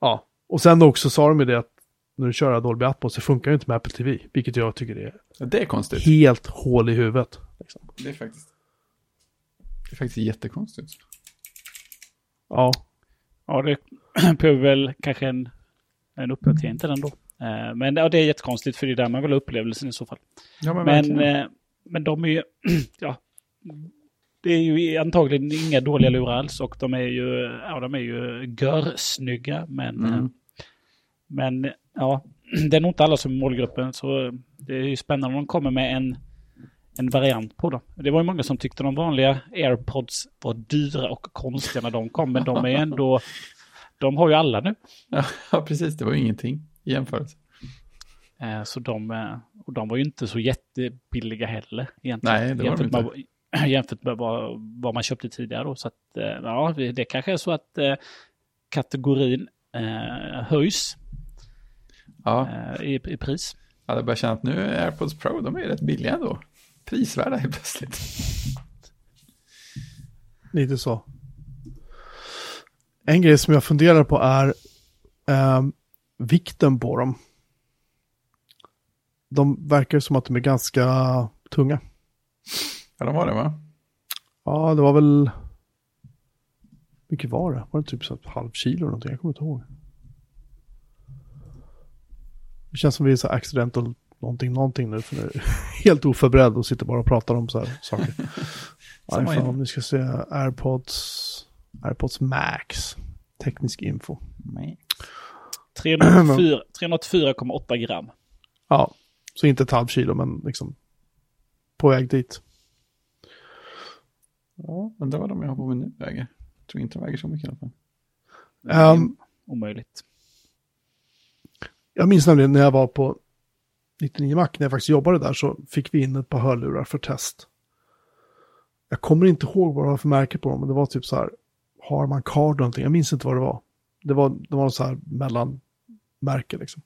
Ja, och sen också sa de ju det att när du kör Dolby Atmos så funkar ju inte med Apple TV, vilket jag tycker är Ja, det är konstigt. helt hål i huvudet. Liksom. Det är faktiskt... Det är faktiskt jättekonstigt. Ja, Ja, det behöver väl kanske en, en uppdatering till den då. Eh, Men ja, det är jättekonstigt för det är där man vill ha upplevelsen i så fall. Ja, men, Men, eh, men de är ju, ja, det är ju antagligen inga dåliga lurar alls och de är ju, ja de är ju görsnygga men, Mm. eh, men ja, det är nog inte alla som är målgruppen så det är ju spännande om de kommer med en, en variant på dem. Det var ju många som tyckte de vanliga airpods var dyra och konstiga när de kom men de är ändå, de har ju alla nu. Ja, precis. Det var ju ingenting i jämförelse. Eh, Så de, eh, och de var ju inte så jättebilliga heller egentligen. Nej, det var de jämfört, med, jämfört med vad, vad man köpte tidigare då. Så att, eh, ja, det kanske är så att eh, kategorin eh, höjs Ja, eh, i, i pris. jag hade börjat känna att nu är AirPods Pro, de är rätt billiga ändå. Prisvärda helt plötsligt. lite så. En grej som jag funderar på är ehm, vikten på dem. De verkar som att de är ganska tunga. Ja, de var det va? Ja, det var väl... Vilket var det? Var det typ så ett halv kilo eller någonting? Jag kommer inte ihåg. Det känns som vi är så accidental någonting, någonting nu. För nu helt oförberedd och sitter bara och pratar om så här saker. IPhone, om ni ska se AirPods, AirPods Max. Teknisk info. Nej. 304 304,8 gram. Ja, så inte ett halvt kilo men liksom på väg dit. Ja, men det var de jag har på mig nu väger. Jag tror inte de väger så mycket i alla fall. Ehm, Omöjligt. Jag minns nämligen när jag var på 99 Mac, när jag faktiskt jobbade där, så fick vi in ett par hörlurar för test. Jag kommer inte ihåg vad det var för märke på dem, men det var typ så här, har man card eller någonting, jag minns inte vad det var. Det var, det var något så här mellanmärke liksom.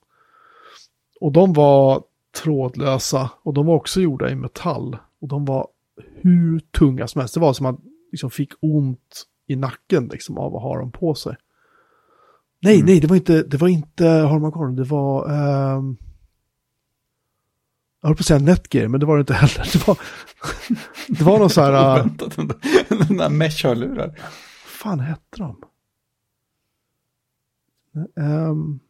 Och de var trådlösa och de var också gjorda i metall. Och de var hur tunga som helst. Det var som att man liksom fick ont i nacken liksom av att ha dem på sig. Nej, Mm. nej, det var inte, det var inte Harman Kardon, det var... ehm, jag höll på att säga Netgear, men det var det inte heller. Det var, det var någon så här... Oväntat, den där- den där mesh-hörlurar. vad fan hette de? Ehm,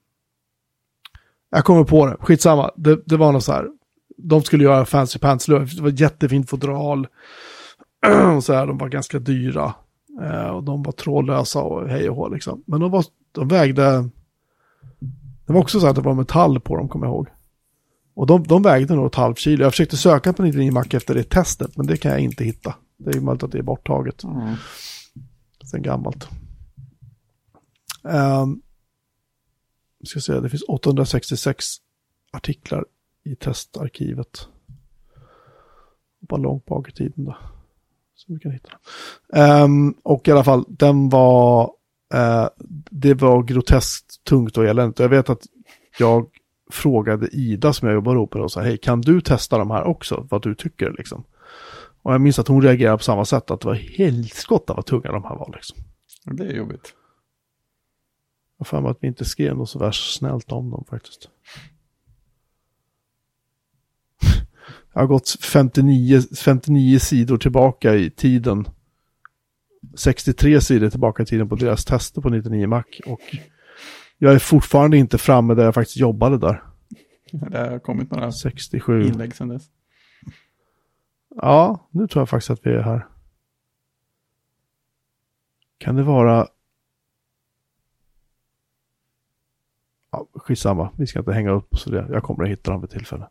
jag kommer på det, skitsamma. Det, det var något så här. De skulle göra fancy pants det var jättefint fodral. Och så här, de var ganska dyra. Eh, och de var trådlösa och hej och hå liksom. Men de, var, de vägde... Det var också så att det var metall på dem, kommer jag ihåg. Och de, de vägde nog ett halvt kilo. Jag försökte söka på 99 Mac efter det testet, men det kan jag inte hitta. Det är ju möjligt att det är borttaget Mm. sen gammalt. Um, ska se, det finns 866 artiklar i testarkivet. Bara långt bak i tiden då. Så vi kan hitta. Ehm, och i alla fall, den var, eh, det var groteskt tungt och eländigt. Jag vet att jag frågade Ida som jag jobbar ihop med och sa, hej kan du testa de här också, vad du tycker liksom. Och jag minns att hon reagerade på samma sätt, att det var helskotta vad tunga de här var liksom. Det är jobbigt. Jag mig att vi inte skrev något så värst snällt om dem faktiskt. Jag har gått 59, 59 sidor tillbaka i tiden. 63 sidor tillbaka i tiden på deras tester på 99 Mac. Och jag är fortfarande inte framme där jag faktiskt jobbade där. Det har kommit några 67. inlägg sedan dess. Ja, nu tror jag faktiskt att vi är här. Kan det vara... Ja, skitsamma, vi ska inte hänga upp oss det. Jag kommer att hitta dem vid tillfälle.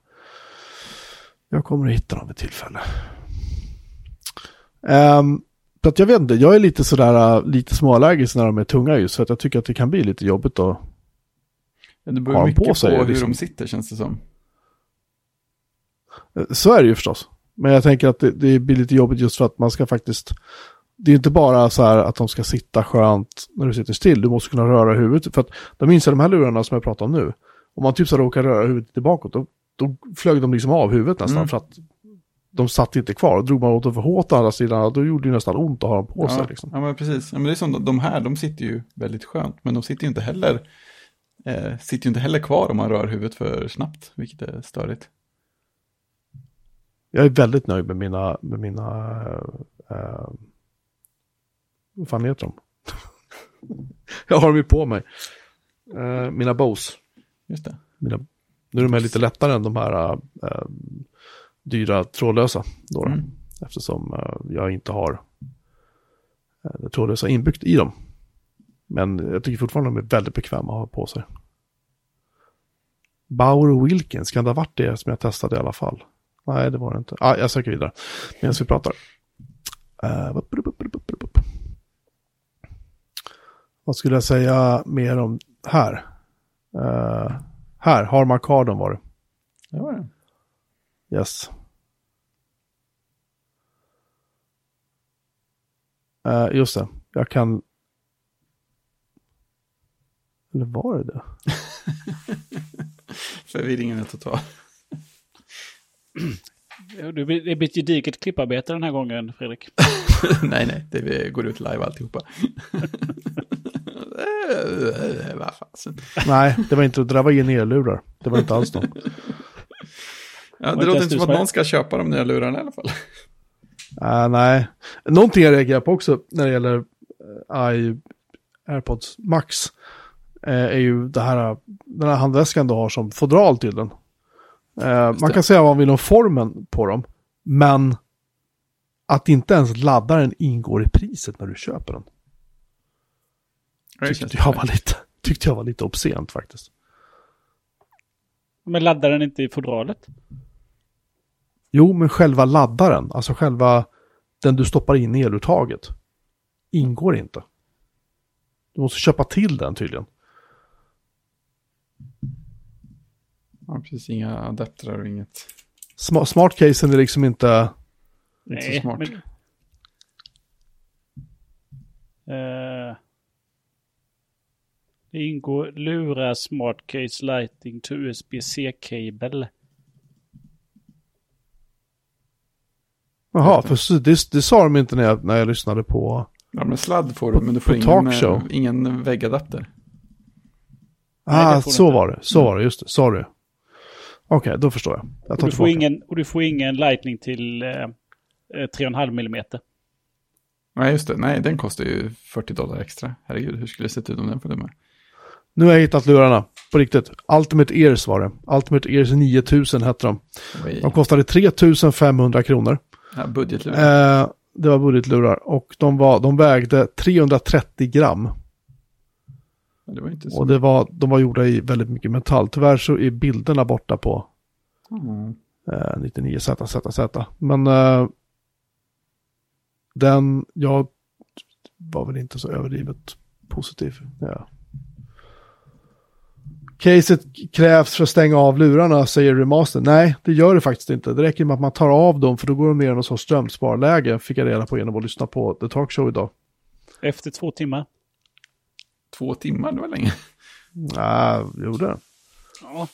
Jag kommer att hitta dem vid tillfälle. Um, så att jag vet inte, jag är lite sådär, äh, lite småallergisk när de är tunga just för att jag tycker att det kan bli lite jobbigt då. Ja, det beror de mycket på på, sig, hur liksom? de sitter känns det som. Eh, Så är det ju förstås. Men jag tänker att det, det blir lite jobbigt just för att man ska faktiskt... Det är inte bara så här att de ska sitta skönt när du sitter still. Du måste kunna röra huvudet. För att de minns jag de här lurarna som jag pratade om nu. Om man typ så råkar röra huvudet tillbaka, då, då flög de liksom av huvudet nästan. Mm. För att de satt inte kvar. Drog man åt dem för hårt å andra sidan, då gjorde det nästan ont att ha dem på sig. Ja, Liksom. ja, men precis. Ja, men det är som de här, de sitter ju väldigt skönt, men de sitter ju inte heller, eh, sitter ju inte heller kvar om man rör huvudet för snabbt, vilket är störigt. Jag är väldigt nöjd med mina, med mina, uh, vad fan heter de? jag har dem ju på mig. Eh, mina Bose. Just det. Mina, nu är de här lite lättare än de här uh, dyra trådlösa. Då, Mm. Eftersom uh, jag inte har det trådlösa inbyggt i dem. Men jag tycker fortfarande de är väldigt bekväma att ha på sig. Bauer och Wilkins, kan det ha varit det som jag testade i alla fall? Nej, det var det inte. Ah, jag söker vidare medan vi pratar. Uh. Vad skulle jag säga mer om här? Uh, här, har Markardon var det. Det var det. Yes. Uh, just det, jag kan... Eller var det det? Förvirringen är total. Det blir ett gediget klipparbete den här gången, Fredrik. nej, nej, det går ut live alltihopa. Eh, Vad fasen. Nej, det var inte, det där var in ellurar. Det var inte alls de. Ja, det låter inte som att någon ska köpa de nya lurarna i alla fall. Uh, nej, någonting jag reagerar på också när det gäller uh, i AirPods Max eh, är ju det här, den här handväskan du har som fodral till den. Eh, man kan säga vad man vill om formen på dem, men att inte ens laddaren ingår i priset när du köper den. Tyckte jag var lite, tyckte jag var lite obscent faktiskt. Men laddar den inte i fodralet? Jo, men själva laddaren, alltså själva den du stoppar in i eluttaget, ingår inte. Du måste köpa till den tydligen. Ja, precis. Inga adaptrar och inget. Sma- Smartcasen är liksom inte... Inte så smart. Men... Eh, det ingår lura smart case lighting to USB-C-kabel. Jaha, för det, det sa de inte när jag, när jag lyssnade på... Ja, men sladd får du, men du får på ingen, talkshow. eh, ingen väggadapter. Nej, Ah, du så inte. var det. Så var det, just det. Sorry. Okej, då förstår jag. Jag Och du, får ingen, och du får ingen lightning till eh, eh, 3,5 mm. Nej, just det. Nej, den kostar ju 40 dollar extra. Herregud, hur skulle det sett ut om den följde med? Nu har jag hittat lurarna. På riktigt. Ultimate Ears var det. Ultimate Ears 9000 hette de. Oj. De kostade 3500 kronor. Ja, budgetlur. Eh, det var budgetlurar. Och de, var, de vägde 330 gram. Det var inte så. Och det var, de var gjorda i väldigt mycket metall. Tyvärr så är bilderna borta på Mm. eh, 99ZZZ. Men eh, den, jag var väl inte så överdrivet positiv. Ja. Caset krävs för att stänga av lurarna, säger Remaster. Nej, det gör det faktiskt inte. Det räcker med att man tar av dem, för då går de ner i någon sorts strömsparläge, fick jag reda på genom att lyssna på The Talk Show idag. Efter två timmar. Två timmar, det var länge. Nej, gjorde det. Ja.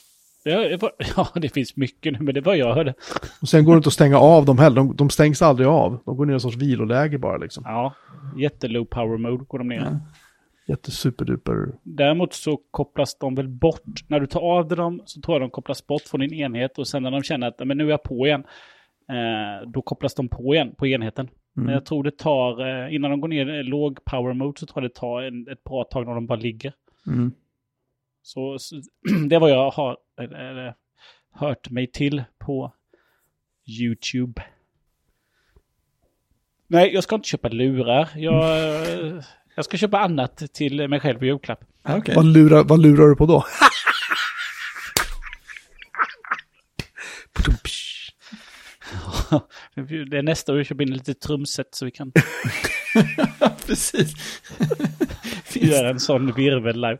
Det, var, ja, det finns mycket nu, men det var jag hörde. Och sen går det inte att stänga av dem heller. De, de stängs aldrig av. De går ner i en sorts viloläge bara liksom. Ja, jättelow power mode går de ner. Ja. Jättesuperduper. Däremot så kopplas de väl bort. När du tar av dem så tror jag de kopplas bort från din enhet och sen när de känner att men nu är jag på igen. Eh, då kopplas de på igen på enheten. Men jag tror det tar, eh, innan de går ner i låg power mode så tror jag det tar en, ett bra tag när de bara ligger. Mm. Så, så det är vad jag har eller, hört mig till på YouTube. Nej, jag ska inte köpa lurar. Jag, jag ska köpa annat till mig själv i julklapp. Ja, Okej. Vad, lurar, vad lurar du på då? Det är nästa år jag köper in lite trumset så vi kan Precis. göra en sån virvel live.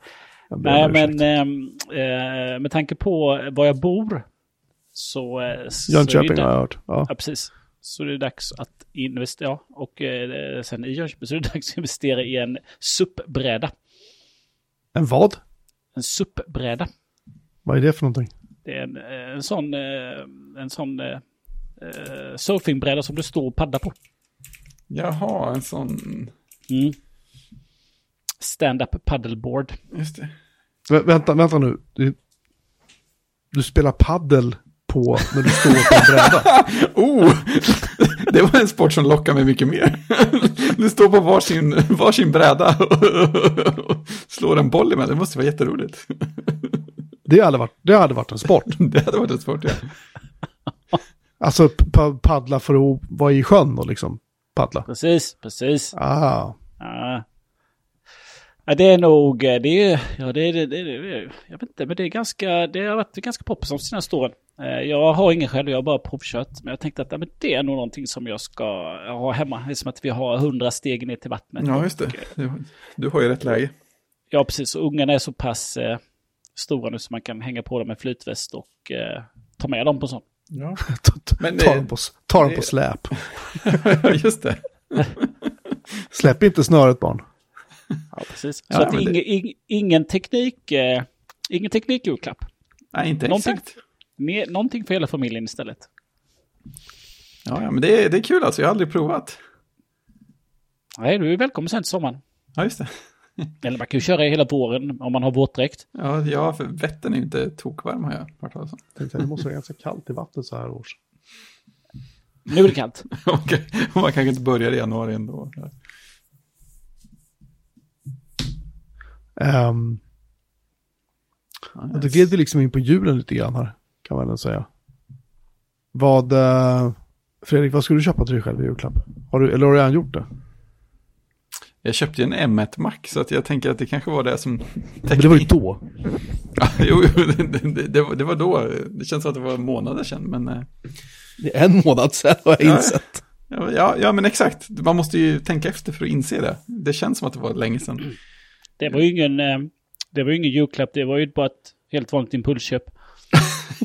Nej, men ehm, eh, med tanke på var jag bor så... eh, så Jönköping har jag hört. Ja. Ja, precis. Så det är dags att investera. Ja, och eh, sen i Jönköping så är det dags att investera i en SUP-bräda. En vad? En SUP-bräda. Vad är det för någonting? Det är en, eh, en sån, eh, en sån eh, uh, surfingbräda som du står och paddlar på. Jaha, en sån... Mm. Stand-up paddleboard. Just det. Vä vänta, vänta nu. Du, du spelar paddel på när du står på en bräda. Oh! Det var en sport som lockar mig mycket mer. Du står på varsin, varsin bräda och slår en boll emellan. Det måste vara jätteroligt. Det hade varit, det hade varit en sport. Det hade varit en sport, ja. Alltså pa- paddla för att vara i sjön och liksom paddla. Precis, precis. Ah. Ja. Ja, det är nog, eh, det är, ja det är, det, det, det, jag vet inte, men det är ganska, det har varit ganska poppis de senaste åren. Eh, Jag har ingen själv, jag har bara provkört. Men jag tänkte att ja, men det är nog någonting som jag ska ha hemma. Det är som att vi har hundra steg ner till vattnet. Ja, just det. Du, du har ju rätt läge. Ja, precis. Och ungarna är så pass eh, stora nu så man kan hänga på dem med flytväst och eh, ta med dem på sånt. Ja, Men ta dem på, ta dem på släp. just det. Släpp inte snöret barn. Ja, precis. Ja, så att men det- ingen, ing, ingen teknik, eh, ingen teknikjulklapp. Nej, inte Någonting, exakt. mer, någonting för hela familjen istället. Ja, ja men det är, det är kul alltså. Jag har aldrig provat. Nej, du är välkommen sen till sommaren. Ja, just det. Eller man kan ju köra hela våren om man har våtdräkt. Ja, ja för Vättern är ju inte tokvarm har jag hört talas om. Tänkte det måste vara ganska kallt i vattnet så här års. Nu är det kallt. Okej, man kanske inte börjar i januari ändå. Um, Ja, det gled vi liksom in på julen lite grann här, kan man väl säga. Vad, eh, Fredrik, vad skulle du köpa till dig själv i julklapp? Har du, eller har du redan gjort det? Jag köpte ju en M1 Max, så att jag tänker att det kanske var det som... Men det var ju då. Ja, jo, det, det, det, var, det var då. Det känns som att det var månader sedan, men... eh, Det är en månad sedan har jag Ja. insett. Ja, ja, ja, men exakt. Man måste ju tänka efter för att inse det. Det känns som att det var länge sedan. Det var ju ingen, eh, det var ju ingen julklapp, det var ju bara ett helt vanligt impulsköp.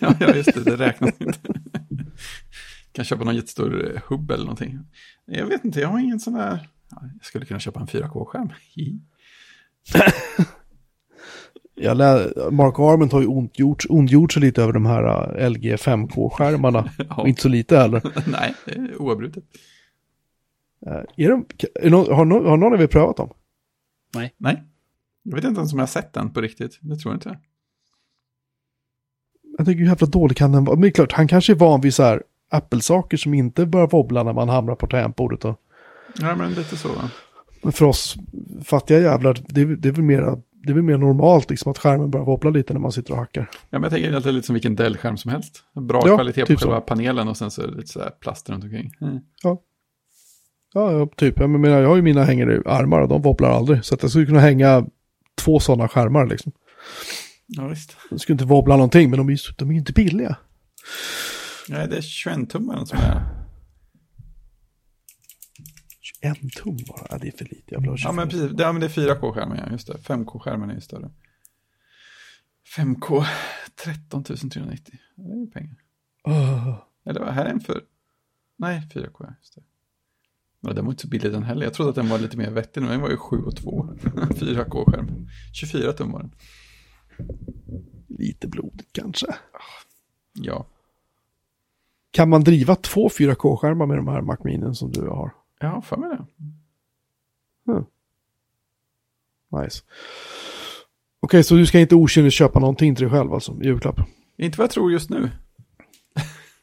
Ja, ja just det, det räknas inte. kan köpa någon jättestor eh, hubb eller någonting. Jag vet inte, jag har ingen sån där... Ja, jag skulle kunna köpa en 4K-skärm. Hi. Jag lä, Mark Arment har ju ondgjort, ondgjort sig lite över de här eh, LG 5K-skärmarna. Ja. Och inte så lite heller. Nej, det är oavbrutet. Är de, är någon, har, någon, har någon av er prövat dem? Nej, jag vet inte ens om jag har sett den på riktigt. Det tror jag inte. Jag tänker hur jävla dålig kan den vara? Men det är klart, han kanske är van vid så här Apple-saker som inte börjar wobbla när man hamnar på tangentbordet. Och, Ja, men lite så. va? men för oss fattiga jävlar, det, är- det är väl mer, det är väl mer normalt liksom att skärmen börjar wobbla lite när man sitter och hackar. Ja, men jag tänker att det är lite som vilken Dell-skärm som helst. Bra Ja, kvalitet på typ själva så. panelen och sen så är det lite så här plast runt omkring. Mm. Ja, ja typ. Jag menar, jag har ju mina hängare i armar och de wobblar aldrig. Så att jag skulle kunna hänga två sådana skärmar liksom. Ja, visst. De skulle inte wobbla någonting, men de är ju de är ju inte billiga. Nej, det är 21-tummaren som är... 21 tum bara, ja, det är för lite. Jag vill ha Ja, men 25. precis. Det, ja, men det är 4K-skärmen, ja, just det. 5K-skärmen är ju större. 5K, 13 390. Det är ju pengar. Åh. Eller vad, här är en för... Nej, 4K, ja, just det. Ja, den var inte så billig den heller. Jag trodde att den var lite mer vettig, men den var ju 7 och 2. 4K-skärm. 24 tum var den. Lite blodigt kanske. Ja. Kan man driva två 4K-skärmar med de här Mac Minen som du har? Jag har för mig det. Nice. Okej, så du ska inte okynnes köpa någonting till dig själv alltså, i julklapp? Inte vad jag tror just nu.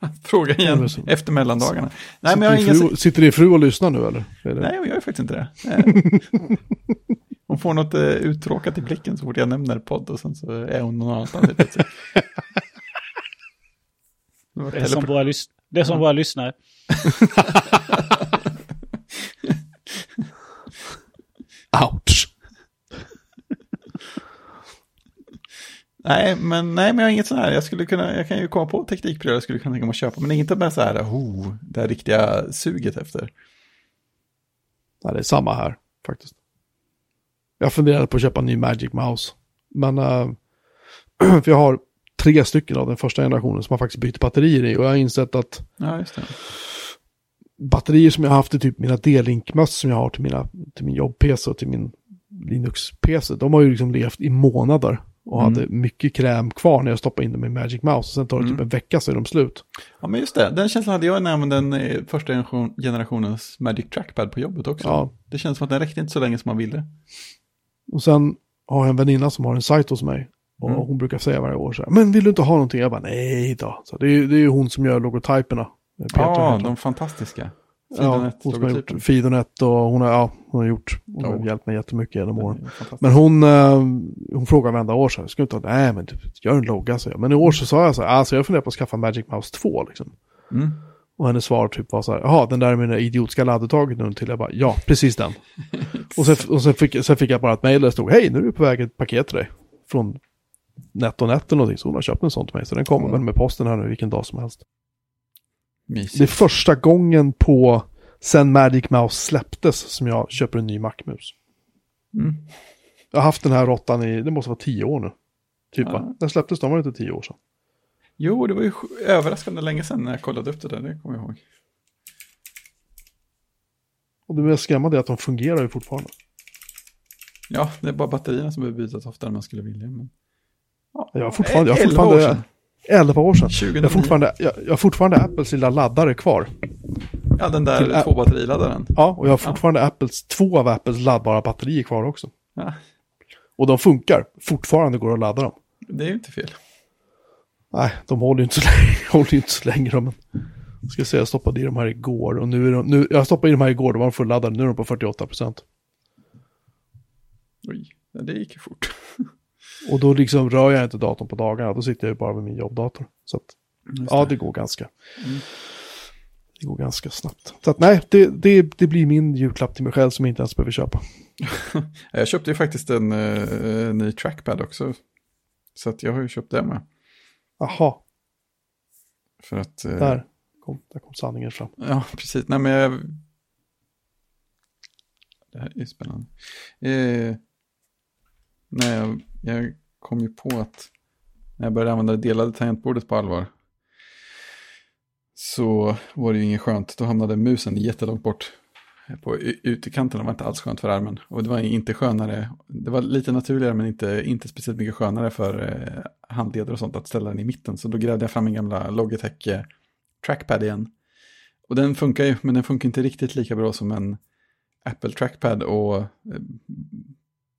Fråga igen men efter mellandagarna. Nej, men jag sitter, ingen... din fru, sitter din fru och lyssnar nu eller? Är det... Nej, jag gör faktiskt inte det. Eh, Hon får något eh, uttråkat i blicken så fort jag nämner podd och sen så är hon någon annanstans. Det är som våra, det är som våra lyssnare. nej, men, nej, men jag har inget sånt här. Jag, skulle kunna, jag kan ju komma på teknikprylar jag skulle kunna tänka mig att köpa, men inte med så här, oh, det här riktiga suget efter. Nej, det är samma här faktiskt. Jag funderade på att köpa en ny Magic Mouse. Men, eh, för jag har tre stycken av den första generationen som har faktiskt bytt batterier i. Och jag har insett att Ja, batterier som jag har haft i typ mina D-Link-möss som jag har till, mina, till min jobb-PC och till min Linux-PC. De har ju liksom levt i månader. Och Mm. hade mycket kräm kvar när jag stoppade in dem i Magic Mouse. Och sen tar det typ Mm. en vecka så är de slut. Ja, men just det. Den känslan hade jag när jag använde den eh, första generation- generationens Magic Trackpad på jobbet också. Ja. Det känns som att den räckte inte så länge som man ville. Och sen har jag en väninna som har en sajt hos mig. Och Mm. hon brukar säga varje år så här, men vill du inte ha någonting? Jag bara, nej då. Så det, är, ju- hon som gör logotyperna. Peter Ja, de fantastiska. Ja, Fidonet, hon som har gjort. Fidonet och hon har, ja, hon har gjort, hon har Ja. hjälpt mig jättemycket genom åren. Men hon, eh, hon frågar varenda år så här, ska du inte ha, nej men gör en logga så jag. Men i år så sa jag så här, alltså jag funderar på att skaffa Magic Mouse 2 liksom. Mm. Och hennes svar typ var så här, jaha den där med där idiotiska ladduttaget nu till. Jag bara, ja precis den. och sen, och sen, fick, sen fick jag bara ett mejl där det stod, hej nu är du på väg ett paket till dig. Från NetOnNet eller någonting, så hon har köpt en sån till mig. Så den kommer Ja. väl med posten här nu vilken dag som helst. Mysigt. Det är första gången på, sen Magic Mouse släpptes som jag köper en ny Mac-mus. Mm. Jag har haft den här råttan i, det måste vara tio år nu. Typ Ja. va? Den släpptes, de var inte tio år sedan. Jo, det var ju överraskande länge sedan när jag kollade upp det där, det kommer jag ihåg. Och det mest skrämmande är att de fungerar ju fortfarande. Ja, det är bara batterierna som behöver bytas oftare än man skulle vilja. Men... Ja, Jag har fortfarande, jag har 11 år fortfarande. 11 år sedan. 2009. Jag har fortfarande, jag, jag har fortfarande Apples lilla laddare kvar. Ja, den där Ä- två batteriladdaren. Ja, och jag har fortfarande Apples, två av Apples laddbara batterier kvar också. Ja, Och de funkar, fortfarande går det att ladda dem. det är ju inte fel. Nej, de håller ju inte så länge, håller inte så länge de. Jag ska säga, jag stoppade i de här igår och nu är de, nu, jag stoppade i de här igår, de var fulladdade, nu är de på 48 procent. Oj, ja, det gick ju fort. Och då liksom rör jag inte datorn på dagarna, då sitter jag ju bara med min jobbdator. Så att, ja, det går ganska. Mm. Det går ganska snabbt. Så att nej, det, det, det blir min julklapp till mig själv som jag inte ens behöver köpa. Jag köpte ju faktiskt en uh, ny trackpad också. Så att jag har ju köpt det med. Jaha, För att... eh, där kom, där kom sanningen fram. Ja, precis. Nej, men jag... Det här är spännande. Eh, nej, jag, jag kom ju på att när jag började använda det delade tangentbordet på allvar så var det ju inget skönt. Då hamnade musen jättelångt bort på utekanten. Det var inte alls skönt för armen. Och det var inte skönare. Det var lite naturligare men inte, inte speciellt mycket skönare för eh, handleder och sånt att ställa den i mitten. Så då grävde jag fram min gamla Logitech eh, trackpad igen. Och den funkar ju, men den funkar inte riktigt lika bra som en Apple trackpad och eh,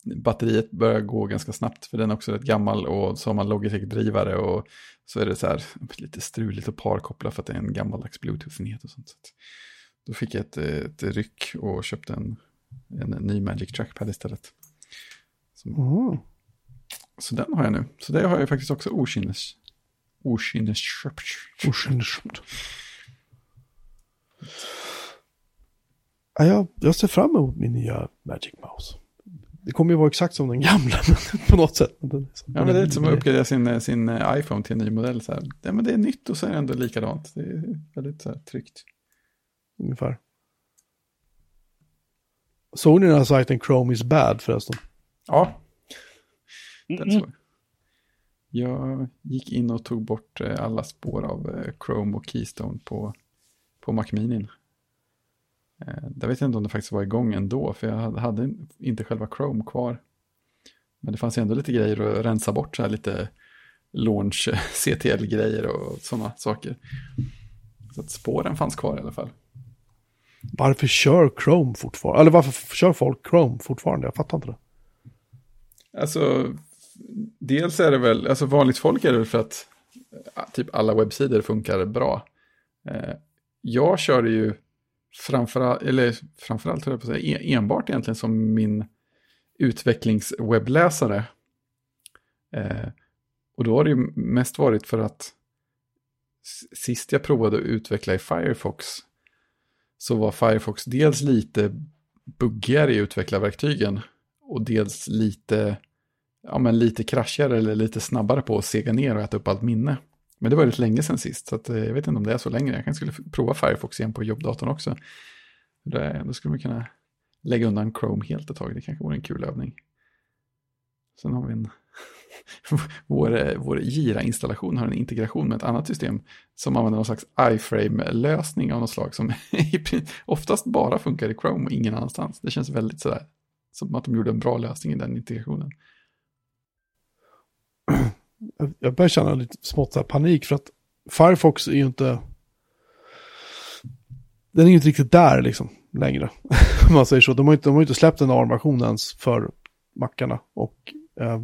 batteriet börjar gå ganska snabbt för den är också rätt gammal och så har man Logitech-drivare och så är det så här lite struligt att parkoppla för att det är en gammaldags Bluetooth-enhet och sånt. Så då fick jag ett, ett ryck och köpte en, en ny Magic Trackpad istället. Så, Mm. så den har jag nu. Så det har jag faktiskt också okynnes. Okynnes köpt. Oskyndigt. Ja, jag, jag ser fram emot min nya Magic Mouse. Det kommer ju vara exakt som den gamla på något sätt. Ja, men det är lite som att uppgradera sin, sin eh, iPhone till en ny modell. Så här. Ja, men det är nytt och så är det ändå likadant. Det är väldigt så här, tryggt. Ungefär. Såg ni den här sajten Chrome is bad förresten? Ja, den såg jag. Gick in och tog bort eh, alla spår av eh, Chrome och Keystone på, på Mac Eh, Jag vet inte om det faktiskt var igång ändå, för jag hade- inte själva Chrome kvar. Men det fanns ju ändå lite grejer att rensa bort, så här lite launch CTL-grejer och sådana saker. Så att spåren fanns kvar i alla fall. Varför kör Chrome fortfarande? Eller varför kör folk Chrome fortfarande? Jag fattar inte det. Alltså, dels är det väl, alltså vanligt folk är det väl för att eh, typ alla webbsidor funkar bra. Eh, jag kör ju framförallt, eller framförallt höll jag på att säga, enbart egentligen som min utvecklingswebbläsare. Eh, och då har det ju mest varit för att sist jag provade att utveckla i Firefox så var Firefox dels lite buggigare i utvecklarverktygen och dels lite, ja, men lite kraschigare eller lite snabbare på att sega ner och äta upp allt minne. Men det var rätt länge sedan sist, så att, eh, jag vet inte om det är så länge. Jag kanske skulle prova Firefox igen på jobbdatorn också. Det, då skulle man kunna lägga undan Chrome helt ett tag. Det kanske vore en kul övning. Sen har vi en... vår, eh, vår Gira-installation har en integration med ett annat system som använder någon slags iframe-lösning av något slag som oftast bara funkar i Chrome och ingen annanstans. Det känns väldigt sådär som att de gjorde en bra lösning i den integrationen. jag- börjar känna lite smått här panik för att Firefox är ju inte... Den är ju inte riktigt där liksom längre. Om man säger så. De har ju inte, de har ju inte släppt en ARM-version ens för mackarna. Och eh,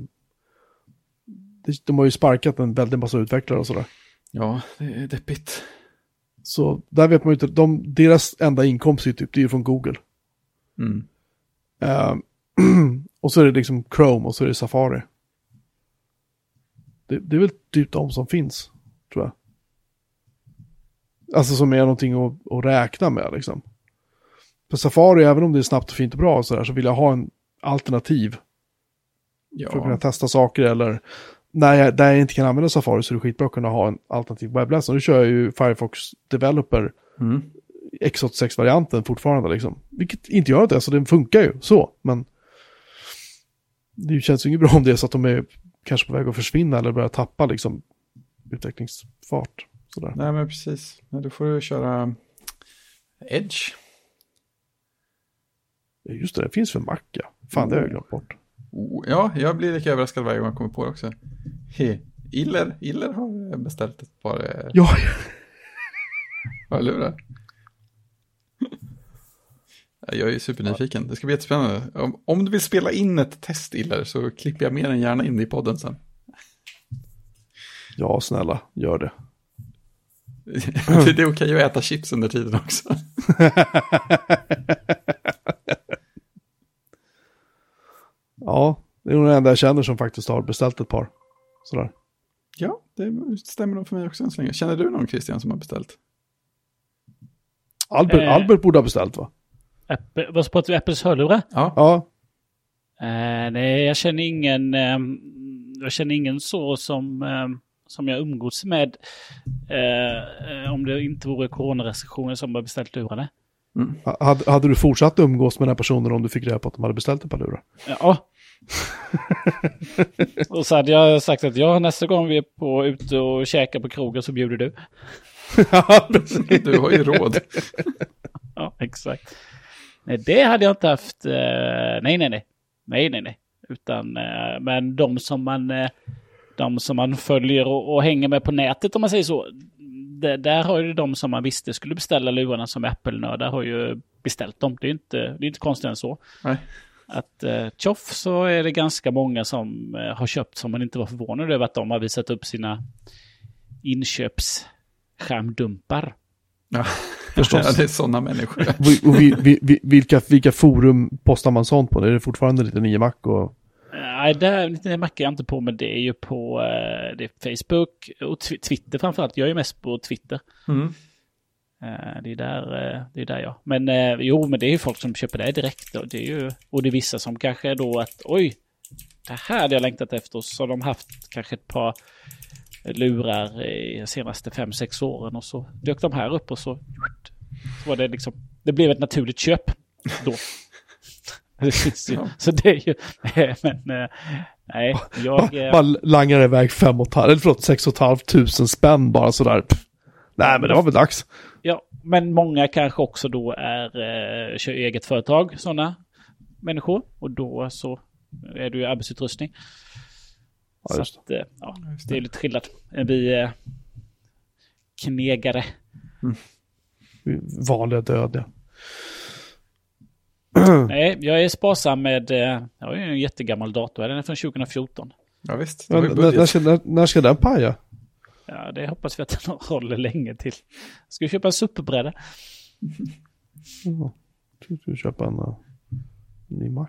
de- har ju sparkat en väldig massa utvecklare och sådär. Ja, det är deppigt. Så där vet man ju inte, de, deras enda inkomst är typ, det är ju från Google. Mm. Eh, och så är det liksom Chrome och så är det Safari. Det, det är väl typ de som finns, tror jag. Alltså som är någonting att, att räkna med liksom. För Safari, även om det är snabbt och fint och bra och sådär, så vill jag ha en alternativ för att kunna Ja, testa saker eller när jag, där jag inte kan använda Safari så är det skitbra att kunna ha en alternativ webbläsare. Nu kör jag ju Firefox Developer mm. X86-varianten fortfarande liksom. Vilket inte gör det, så den funkar ju så. Men det känns ju inget bra om det är så att de är kanske på väg att försvinna eller börja tappa liksom utvecklingsfart. Sådär. nej men precis. Nej, då får du köra Edge. Just det, det finns för Mac ja. Fan, det har jag glömt bort. Oh, ja, jag blir lika överraskad varje gång jag kommer på det också. He. Iller, Iller har beställt ett par eh, Ja, hörlurar. Jag är supernyfiken. Det ska bli jättespännande. Om, om du vill spela in ett test, Iller, så klipper jag mer än gärna in det i podden sen. ja, snälla, gör det. det, det är okej att äta chips under tiden också. Ja, det är nog den enda jag känner som faktiskt har beställt ett par. Sådär. Ja, det stämmer nog för mig också än så länge. Känner du någon Christian som har beställt? Albert, Eh. Albert borde ha beställt va? Apple, vad pratar vi? Apples hörlurar? Ja. Ja, Eh, nej, jag känner ingen... ehm, jag känner ingen så som, ehm, som jag umgås med. eh, eh, om det inte vore coronarestriktioner som har beställt lurarna. Ha- hade, hade du fortsatt umgås med den här personen om du fick reda på att de hade beställt ett par lurar? Ja. och så hade jag sagt att ja, nästa gång vi är på ute och käkar på krogen så bjuder du. Ja, precis. Du har ju råd. Ja, exakt. Nej, det hade jag inte haft. eh, nej, nej, nej. Nej, nej, nej. Utan, eh, men de som man, eh, de som man följer och, och hänger med på nätet om man säger så. Det, där har ju de som man visste skulle beställa lurarna som Apple-nördar har ju beställt dem. Det är inte, det är inte konstigt än så. Nej. Att eh, tjoff så är det ganska många som eh, har köpt som man inte var förvånad över att de har visat upp sina inköpsskärmdumpar. Ja, Förstås. Ja, det är sådana människor. Och vi, vi, vi, vilka, vilka forum postar man sånt på? Är det fortfarande lite 9 Mac och... Nej, det mackar jag inte på, men det är ju på eh, det är Facebook och tw- Twitter framförallt. Jag är ju mest på Twitter. Mm. Eh, det är där, eh, det är där jag. Men jo, men det är ju folk som köper det direkt. Och det är ju, och det är vissa som kanske då att oj, det här hade jag längtat efter. Så har de haft kanske ett par lurar i de senaste fem sex åren och så dök de här upp och så, så var det liksom, det blev ett naturligt köp då. Det finns ju, Ja. Så det är ju, men eh, nej, jag... eh, Man langar iväg fem och ett halvt, eller förlåt, sex och ett halvt tusen spänn bara sådär. Nej, men det var väl dags. Ja, men många kanske också då är, eh, kör eget företag, sådana människor. Och då så är det ju arbetsutrustning. Ja, så att, eh, ja, det är lite skillnad. Vi är knegare. Vanliga dödliga. Nej, jag är sparsam med, eh, jag har ju en jättegammal dator, den är från 2014. Ja, visst. Ju när, ska, när, när ska den paja? Ja, det hoppas vi att den håller länge till. Ska vi köpa en superbräda? Ja. Du köpa en uh, ny Mac.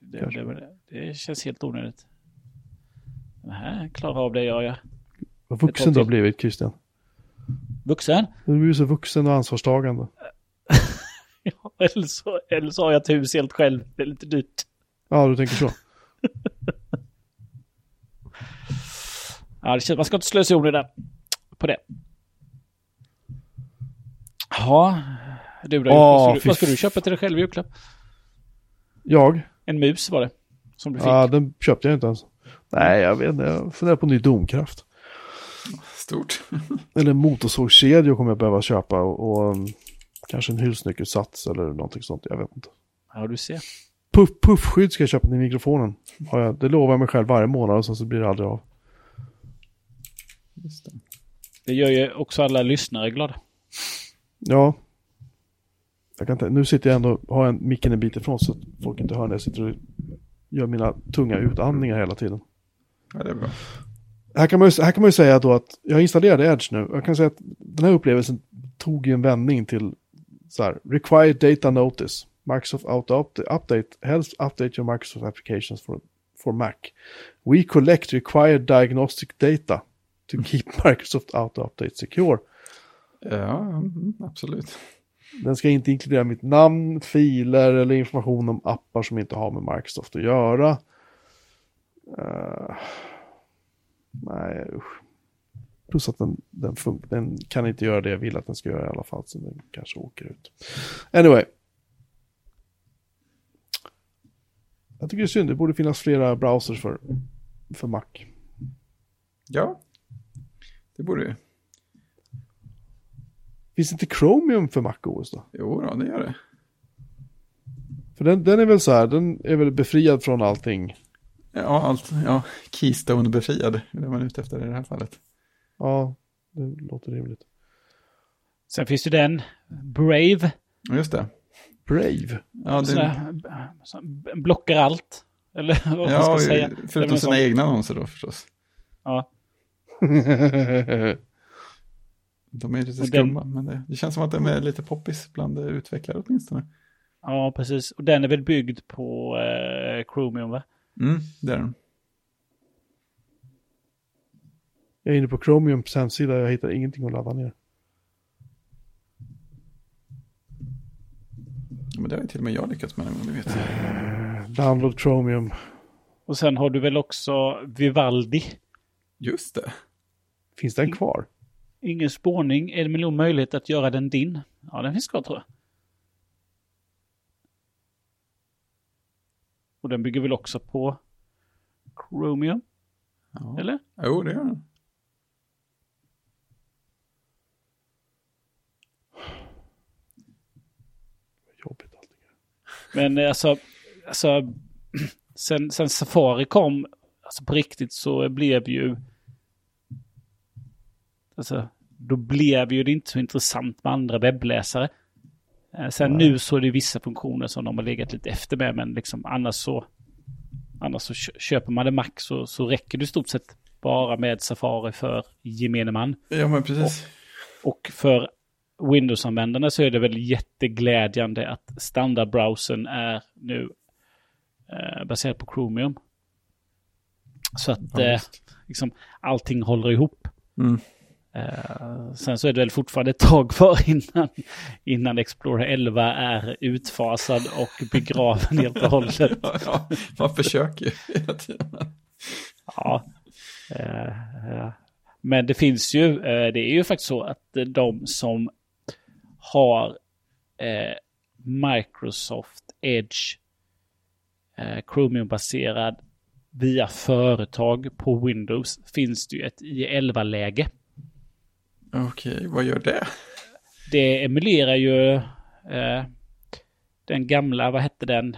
Det, det, det känns helt onödigt. Här klarar av det jag gör. Vad vuxen du har blivit, Christian. Vuxen? Du ju så vuxen och ansvarstagande. Ja, eller så, eller så har jag ett hus helt själv. Det är lite dyrt. Ja, du tänker så. Ja, det känns, man ska inte slösa ord den. På det. Ja, du då? Åh, vad, ska du, vad ska du köpa till dig själv i julklapp? Jag? En mus var det. Som du fick. Ja, den köpte jag inte ens. Nej, jag vet inte. Jag funderar på ny domkraft. Stort. Eller motorsågskedjor kommer jag behöva köpa och, och um, kanske en husnyckelsats eller någonting sånt. Jag vet inte. Ja, du ser. puff, puffskydd ska jag köpa till mikrofonen. Har jag, det lovar jag mig själv varje månad och sen så blir det aldrig av. Just det. Det gör ju också alla lyssnare glada. Ja. Jag kan inte, nu sitter jag ändå, har en micken en bit ifrån så att folk inte hör när jag sitter och gör mina tunga utandningar hela tiden. Ja, det är bra. Här kan, man ju, här kan man ju säga då att jag installerade Edge nu. Jag kan säga att den här upplevelsen tog ju en vändning till så här, required data notice. Microsoft Auto Update helps update your Microsoft applications for, for Mac. We collect required diagnostic data to keep Microsoft Auto Update secure. Ja, mm, absolut. Den ska inte inkludera mitt namn, filer eller information om appar som inte har med Microsoft att göra. Uh, nej, usch. Plus att den, den, den, kan inte göra det jag vill att den ska göra i alla fall, så den kanske åker ut. Anyway. Jag tycker det är synd, det borde finnas flera browsers för, för Mac. Ja, det borde ju. Finns inte Chromium för Mac OS då? Jo, då, det gör det. För den, den är väl så här, den är väl befriad från allting. Ja, allt, ja, Keystone befriad, det är man ute efter i det här fallet. Ja, det låter rimligt. Sen finns ju den, Brave. Just det. Brave? Ja, det... Blockar allt. Eller vad man ja, ska säga. förutom sina egna annonser då förstås. Ja. De är lite skumma, men det, det, känns som att de är lite poppis bland utvecklare åtminstone. Ja, precis. Och den är väl byggd på eh, Chromium, va? Mm, det är den. Jag är inne på Chromiums hemsida, jag hittar ingenting att ladda ner. Men det har ju till och med jag lyckats med, om du vet. Uh, download Chromium. Och sen har du väl också Vivaldi? Just det. Finns den kvar? Ingen spårning, en miljon möjlighet att göra den din. Ja, den finns kvar tror jag. Och den bygger väl också på Chromium? Ja. Eller? Jo, det gör den. Jobbigt allting. Men eh, alltså, alltså sen, sen Safari kom, alltså på riktigt så blev ju alltså, då blev ju det inte så intressant med andra webbläsare. Eh, sen Nej. nu så är det vissa funktioner som de har legat lite efter med, men liksom annars så, annars så köper man det Mac så, så räcker det i stort sett bara med Safari för gemene man. Ja, men precis. Och, och för Windows-användarna så är det väl jätteglädjande att standardbrowsern är nu eh, baserad på Chromium. Så att ja, eh, liksom, allting håller ihop. Mm. Uh, sen så är det väl fortfarande ett tag kvar innan, innan Explorer 11 är utfasad och begraven helt och hållet. ja, man försöker ju hela tiden. Ja. Uh, men det finns ju, det är ju faktiskt så att de som har Microsoft Edge Chromium-baserad via företag på Windows finns det ju ett I11-läge. Okej, okay, vad gör det? Det emulerar ju eh, den gamla, vad hette den?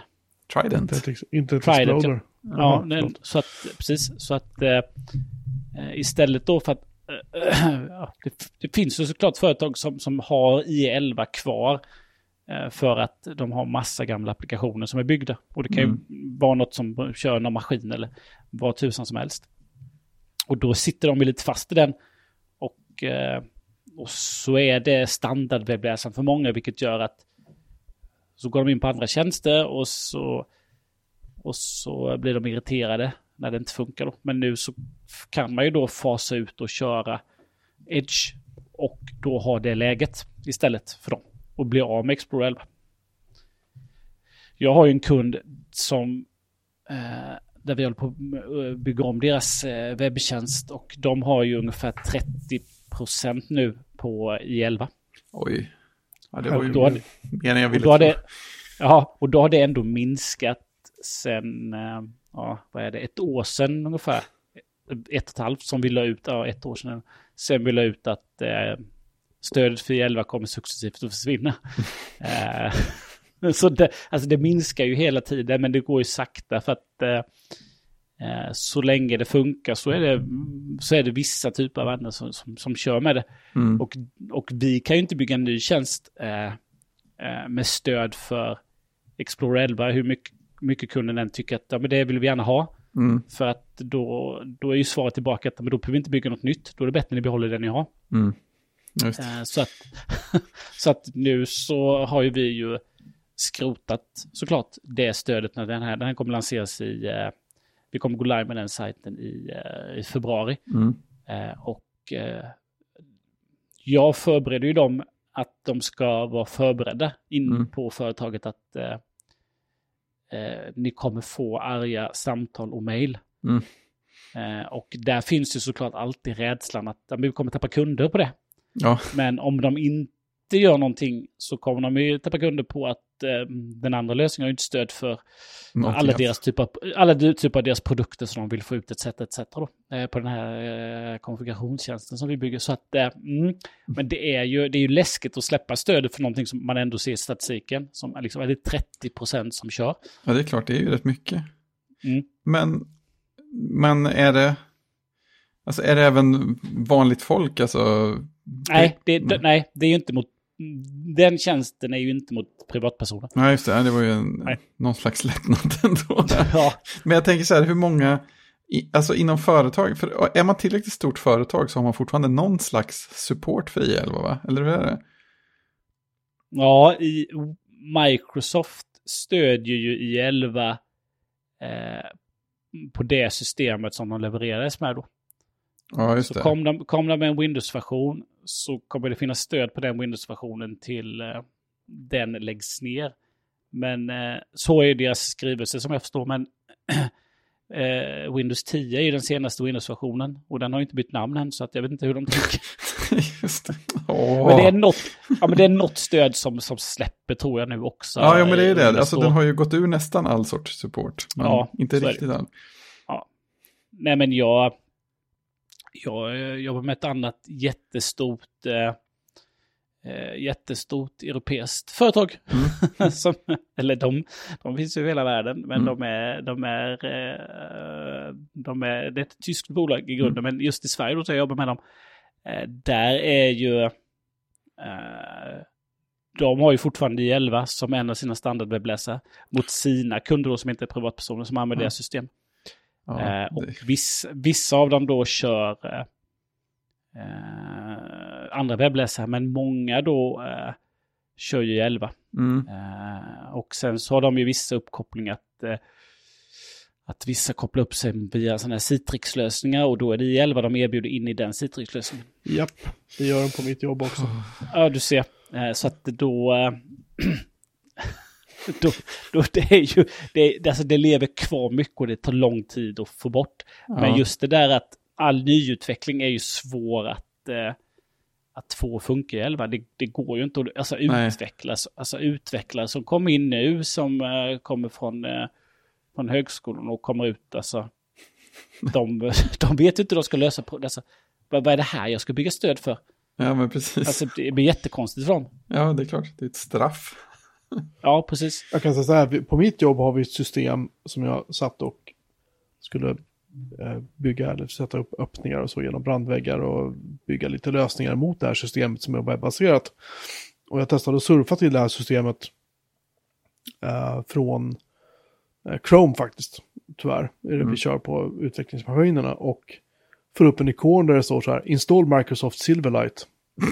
Trident. Internet Trident, ja. ja den, så att, precis, så att eh, istället då för att eh, det, det, finns ju såklart företag som, som har i11 kvar eh, för att de har massa gamla applikationer som är byggda. Och det kan mm. ju vara något som kör någon maskin eller vad tusan som helst. Och då sitter de lite fast i den och, eh, och så är det standardwebbläsaren för många, vilket gör att så går de in på andra tjänster och så, och så blir de irriterade när det inte funkar. Då. Men nu så kan man ju då fasa ut och köra Edge och då ha det läget istället för dem och bli av med Explorer 11. Jag har ju en kund som eh, där vi håller på att eh, bygga om deras eh, webbtjänst och de har ju ungefär 30 procent nu på I11. Oj. Ja, det var ju då mer än jag ville tro. Det, ja, och då har det ändå minskat sen, eh, ja, vad är det, ett år sedan ungefär. Ett och ett halvt som vi la ut, ja, ett år sedan. Sen vi la ut att eh, stödet för I11 kommer successivt att försvinna. eh, så det, alltså det minskar ju hela tiden, men det går ju sakta för att eh, så länge det funkar så är det, så är det vissa typer av användare som, som, som kör med det. Mm. Och, och vi kan ju inte bygga en ny tjänst eh, eh, med stöd för Explorer 11, hur mycket, mycket kunden än tycker att ja, men det vill vi gärna ha. Mm. För att då, då är ju svaret tillbaka att men då behöver vi inte bygga något nytt. Då är det bättre att ni behåller det ni har. Mm. Eh, så, att, så att nu så har ju vi ju skrotat såklart det stödet när den här, den här kommer lanseras i, eh, vi kommer gå live med den sajten i, eh, i februari. Mm. Eh, och eh, jag förbereder ju dem att de ska vara förberedda in Mm. på företaget att eh, ni kommer få arga samtal och mejl. Mm. Eh, och där finns ju såklart alltid rädslan att vi kommer tappa kunder på det. Ja, Men om de inte gör någonting så kommer de ju tappa kunder på att eh, den andra lösningen har ju inte stöd för någonting alla deras, typer av, alla typer av deras produkter som de vill få ut etc. etc. Då, eh, på den här eh, konfigurationstjänsten som vi bygger. Så att, eh, mm, men det är, ju, det är ju läskigt att släppa stödet för någonting som man ändå ser i statistiken. Som är, liksom, är det 30 procent som kör. Ja, det är klart, det är ju rätt mycket. Mm. Men, men är det, alltså är det även vanligt folk, alltså? Nej, det, Mm. det, nej, det är ju inte mot... Den tjänsten är ju inte mot privatpersoner. Nej, just det, det var ju en, Nej. någon slags lättnad ändå. Ja, Men jag tänker så här, hur många, i, alltså inom företag, för är man tillräckligt stort företag så har man fortfarande någon slags support för I11, va? Eller hur är det? Ja, i Microsoft stödjer ju i11 eh, på det systemet som de levererades med då. Ja, just Så det. kom de, kom de med en Windows-version så kommer det finnas stöd på den Windows-versionen till eh, den läggs ner. Men eh, så är deras skrivelse som jag förstår. Men eh, Windows 10 är ju den senaste Windows-versionen och den har inte bytt namn än så att jag vet inte hur de tänker. just det. Åh. Men det är något, ja, men det är något stöd som, som släpper tror jag nu också. Ja, ja, men det är det. Alltså den har ju gått ur nästan all sorts support. Men Ja, inte riktigt all. Nej, men jag, jag eh, jobbar med ett annat jättestort, eh, eh, jättestort europeiskt företag. Som, eller de, de finns ju i hela världen, men Mm. de är, de är, eh, de är, det är ett tyskt bolag i grunden, men just i Sverige då så jag jobbar med dem. Eh, där är ju, de har ju fortfarande i11 som en av sina standardwebbläsare mot sina kunder då som inte är privatpersoner som använder Ja. deras system. Ja, Eh, och viss, vissa av dem då kör eh, andra webbläsare, men många då eh, kör ju 11. mm. Eh, och sen så har de ju vissa uppkopplingar att, eh, att vissa kopplar upp sig via sådana här Citrix-lösningar och då är det i 11 de erbjuder in i den Citrix-lösningen. Japp, det gör de på mitt jobb också. Ja, du ser. Eh, så att då... Då, då det är ju... Det, alltså det lever kvar mycket och det tar lång tid att få bort. Men Ja. just det där att all nyutveckling är ju svår att, eh, att få funka i 11. Det, det går ju inte att alltså, Nej. utveckla. Alltså utvecklare som kommer in nu som eh, kommer från, eh, från högskolan och kommer ut. Alltså, de, de vet ju inte hur de ska lösa alltså, vad, vad är det här jag ska bygga stöd för? Ja, men precis. Alltså det blir jättekonstigt för dem. Ja, det är klart. Det är ett straff. Ja, precis. Jag kan säga så här, på mitt jobb har vi ett system som jag satt och skulle eh, bygga eller sätta upp öppningar och så genom brandväggar och bygga lite lösningar mot det här systemet som är webbaserat. Och jag testade att surfa till det här systemet eh, från eh, Chrome faktiskt, tyvärr. är det Mm. vi kör på utvecklingsmaskinerna och får upp en ikon där det står så här, install Microsoft Silverlight.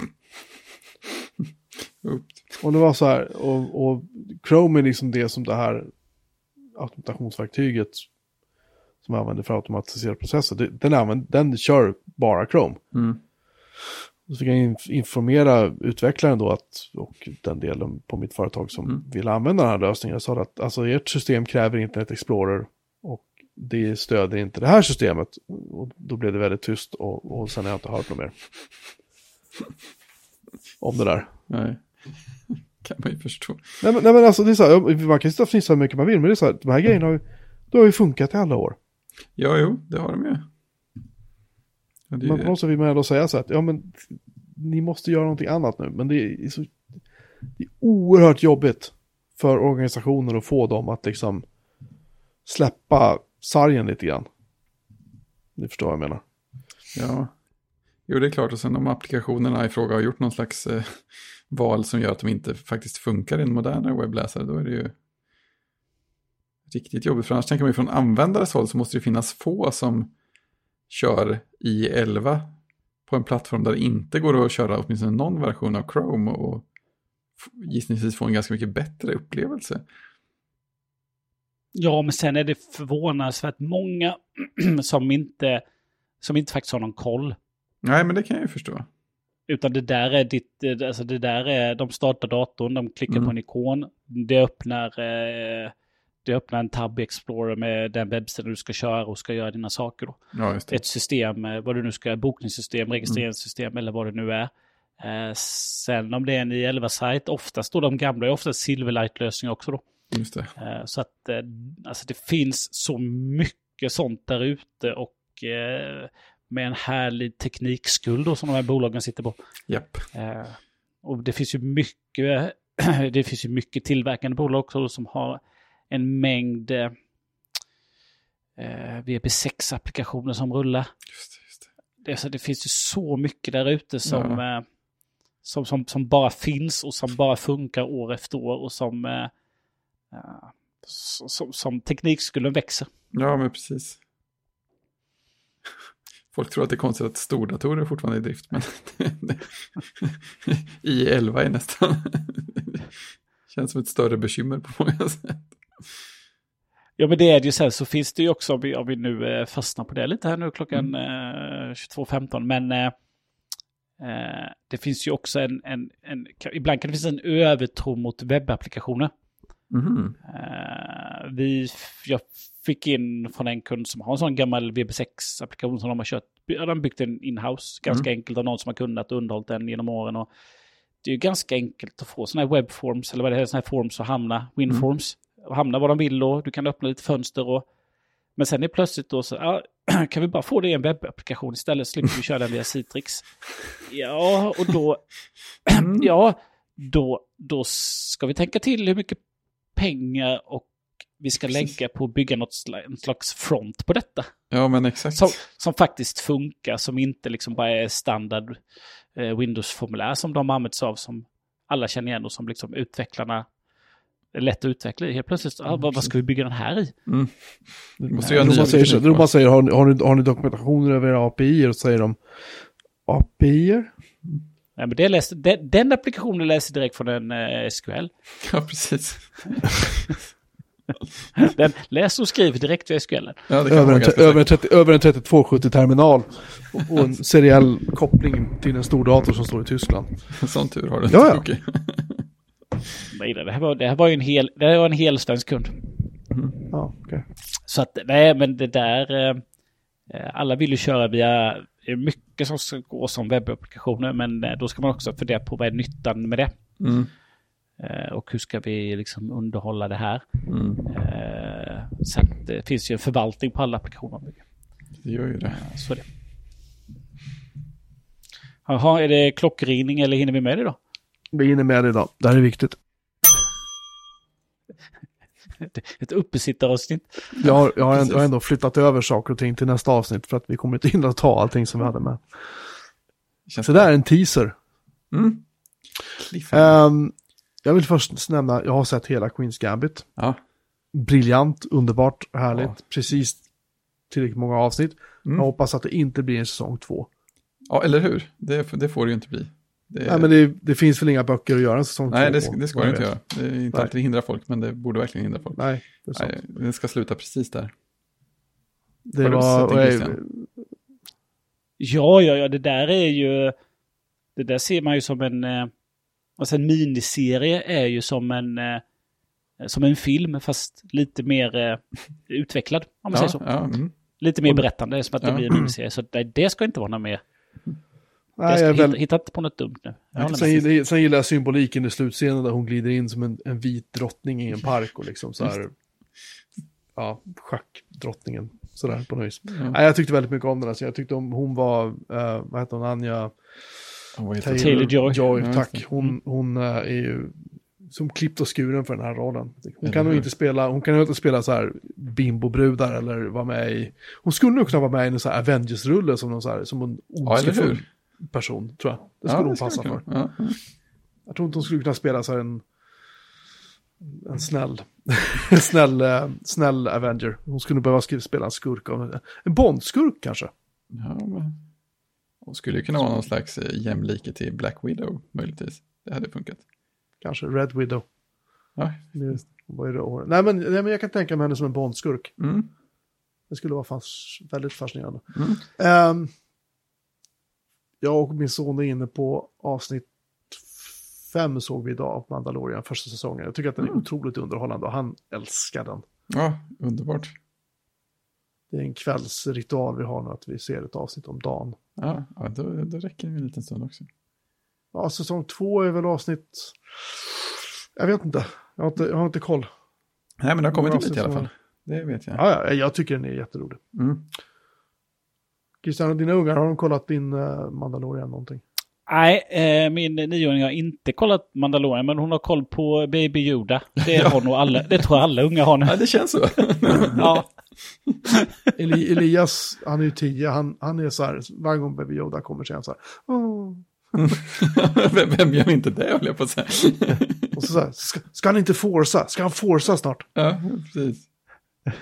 Och det var så här, och, och Chrome är liksom det som det här automatationsverktyget som jag använder för att automatisera processer. Det, den, använder, den kör bara Chrome. Mm. Så fick jag inf- informera utvecklaren då att, och den delen på mitt företag som Mm. vill använda den här lösningen. Jag sa att alltså, ert system kräver Internet Explorer och det stöder inte det här systemet. Och då blev det väldigt tyst och, och sen har jag inte hört något mer. Om det där. Nej. kan man ju förstå. Nej men, nej, men alltså det är så här, man kan ju sitta och fnissa hur mycket man vill, men det är så här, de här grejerna har ju, det har ju funkat i alla år. Ja, jo, det har de ju. Ja, det Men på något sätt vill man ändå säga så här att, ja men ni måste göra någonting annat nu, men det är så det är oerhört jobbigt för organisationer att få dem att liksom släppa sargen lite grann. Ni förstår vad jag menar. Ja, jo det är klart. Och sen om applikationerna i fråga har gjort någon slags eh, val som gör att de inte faktiskt funkar i en modernare webbläsare, då är det ju riktigt jobbigt. För annars tänker man ju från användares håll så måste det finnas få som kör i 11 på en plattform där det inte går att köra åtminstone någon version av Chrome och gissningsvis få en ganska mycket bättre upplevelse. Ja, men sen är det förvånansvärt många som inte, som inte faktiskt har någon koll. Nej, men det kan jag ju förstå. Utan det där är ditt, alltså det där är, de startar datorn, de klickar mm. på en ikon, det öppnar, eh, det öppnar en tab i Explorer med den webbsidan du ska köra och ska göra dina saker då. Ja, Ett system, eh, vad du nu ska, bokningssystem, registreringssystem mm. eller vad det nu är. Eh, sen om det är en i11-sajt, oftast då de gamla är oftast Silverlight-lösningar också då. Just det. Eh, så att eh, alltså det finns så mycket sånt där ute och eh, med en härlig teknikskuld då som de här bolagen sitter på. Japp. Och det finns ju mycket, det finns ju mycket tillverkande bolag också som har en mängd eh, VP6-applikationer som rullar. Just det, just det. Det, alltså, det finns ju så mycket där ute som, ja. eh, som, som, som, bara finns och som bara funkar år efter år och som eh, som, som teknikskulden växer. Ja, men precis. Folk tror att det är konstigt att stordatorer fortfarande är i drift, men i11 är nästan känns som ett större bekymmer på många sätt. Ja, men det är det ju sen så finns det ju också, om vi, om vi nu eh, fastnar på det lite här nu klockan mm. eh, 22.15, men eh, eh, det finns ju också en, en, en, ibland kan det finnas en övertro mot webbapplikationer. Mm. Uh, vi, jag fick in från en kund som har en sån gammal VB6-applikation som de har kört. De har byggt en inhouse, ganska mm. enkelt av någon som har kunnat och underhållit den genom åren. Och det är ju ganska enkelt att få sådana här webforms, eller vad det är, sådana här forms att hamna, winforms, mm. och hamna var de vill och du kan öppna lite fönster och men sen är plötsligt då så, ja, kan vi bara få det i en webbapplikation istället, slipper vi köra den via Citrix. Ja, och då, mm. ja, då, då ska vi tänka till hur mycket pengar och vi ska Precis. lägga på att bygga något slags front på detta. Ja, men exakt. Som, som faktiskt funkar, som inte liksom bara är standard eh, Windows-formulär som de använder sig av, som alla känner igen och som liksom utvecklarna är lätt att utveckla i. Helt plötsligt, ah, vad, vad, ska vi bygga den här i? Mm. måste göra de, säger, de bara säger, har ni, har ni, har ni dokumentationer över era API? Och så säger de, API? Nej, men det läste, den, den applikationen läser direkt från en eh, SQL. Ja, precis. den läser och skriver direkt via SQL. Ja, över, en, över, en 30, över en 3270-terminal och, en seriell koppling till en stor dator som står i Tyskland. Sån tur har du. Ja, ja. Nej, det här var, det här var ju en hel, det här var en hel svensk kund. Mm. Ja, okay. Så att, nej men det där, eh, alla vill ju köra via det är mycket som ska gå som webbapplikationer, men eh, då ska man också fundera på vad är nyttan med det. Mm. Eh, och hur ska vi liksom underhålla det här? Mm. Eh, så det finns ju en förvaltning på alla applikationer. Det gör ju det. Så är det. Jaha, är det klockringning eller hinner vi med det idag? Vi hinner med det idag. Det här är viktigt. ett uppesittaravsnitt. Jag har, jag, har ändå, jag har ändå flyttat över saker och ting till nästa avsnitt för att vi kommer inte hinna ta allting som vi hade med. Så det är en teaser. Mm. Um, jag vill först nämna, jag har sett hela Queens Gambit. Ja. Briljant, underbart, härligt. Ja. Precis tillräckligt många avsnitt. Mm. Jag hoppas att det inte blir en säsong två. Ja, eller hur? Det, det får det ju inte bli. Det, Nej, men det, det, finns väl inga böcker att göra en säsong Nej, det, det ska det inte göra. Det är inte Nej. alltid hindra folk, men det borde verkligen hindra folk. Nej, det är sant. Nej, det ska sluta precis där. Det var... ja, ja, ja, det där är ju... Det där ser man ju som en... Eh, alltså en miniserie är ju som en... Eh, som en film, fast lite mer eh, utvecklad, om man ja, säger så. Ja, mm. Lite mer berättande, som att det blir en miniserie. Så det, det ska inte vara något mer Nej, jag, väl... hitta, inte på något dumt nu. sen, sen gillar jag symboliken i slutscenen där hon glider in som en, en vit drottning i en park och liksom så här, ja, schackdrottningen, sådär på något vis. Mm. Nej, jag tyckte väldigt mycket om den här, så jag tyckte om, hon var, uh, vad heter hon, Anja Taylor, Taylor Joy. Joy tack. Hon, hon uh, är ju som klippt och skuren för den här rollen. Hon kan nog inte spela, hon kan inte spela så här bimbobrudar eller vara med i, hon skulle nog kunna vara med i en så här Avengers-rulle som någon så här, som en Ja, ondskefull hur? person, tror jag. Det skulle hon skulle passa för. Ja. Jag tror inte hon skulle kunna spela så här en, en snäll, en snäll, eh, snäll Avenger. Hon skulle behöva spela en skurk, en Bond-skurk kanske. Ja, men... Och skulle kunna vara någon slags eh, jämlike till Black Widow, möjligtvis. Det hade funkat. Kanske Red Widow. Ja, är det? Nej, men, nej, men jag kan tänka mig henne som en Bond-skurk. mm. Det skulle vara fas, väldigt fascinerande. Mm. Ehm, jag och min son är inne på avsnitt fem såg vi idag av Mandalorian, första säsongen. Jag tycker att den är Mm. otroligt underhållande och han älskar den. ja underbart. Det är en kvällsritual vi har nu att vi ser ett avsnitt om dagen. Ja, ja då, då räcker det en liten stund också. Ja, säsong två är väl avsnitt... Jag vet inte. Jag har inte, jag har inte koll. Nej, men det har kommit bit i alla fall. Det vet jag. Ja, ja, jag tycker den är jätterolig. Mm. Christian, och dina ungar, har de kollat din uh, Mandalorian någonting? Nej, eh, min nioåring har inte kollat Mandalorian, men hon har koll på Baby Yoda. Det har nog alla, det tror jag alla unga har nu. Ja, det känns så. Ja, Eli, Elias, han är ju tio, han, han är så här, varje gång Baby Yoda kommer så är han så här, "Åh." vem, vem gör inte det, höll jag på att säga. och så, så här, ska, ska han inte forsa? Ska han forsa snart? ja, precis.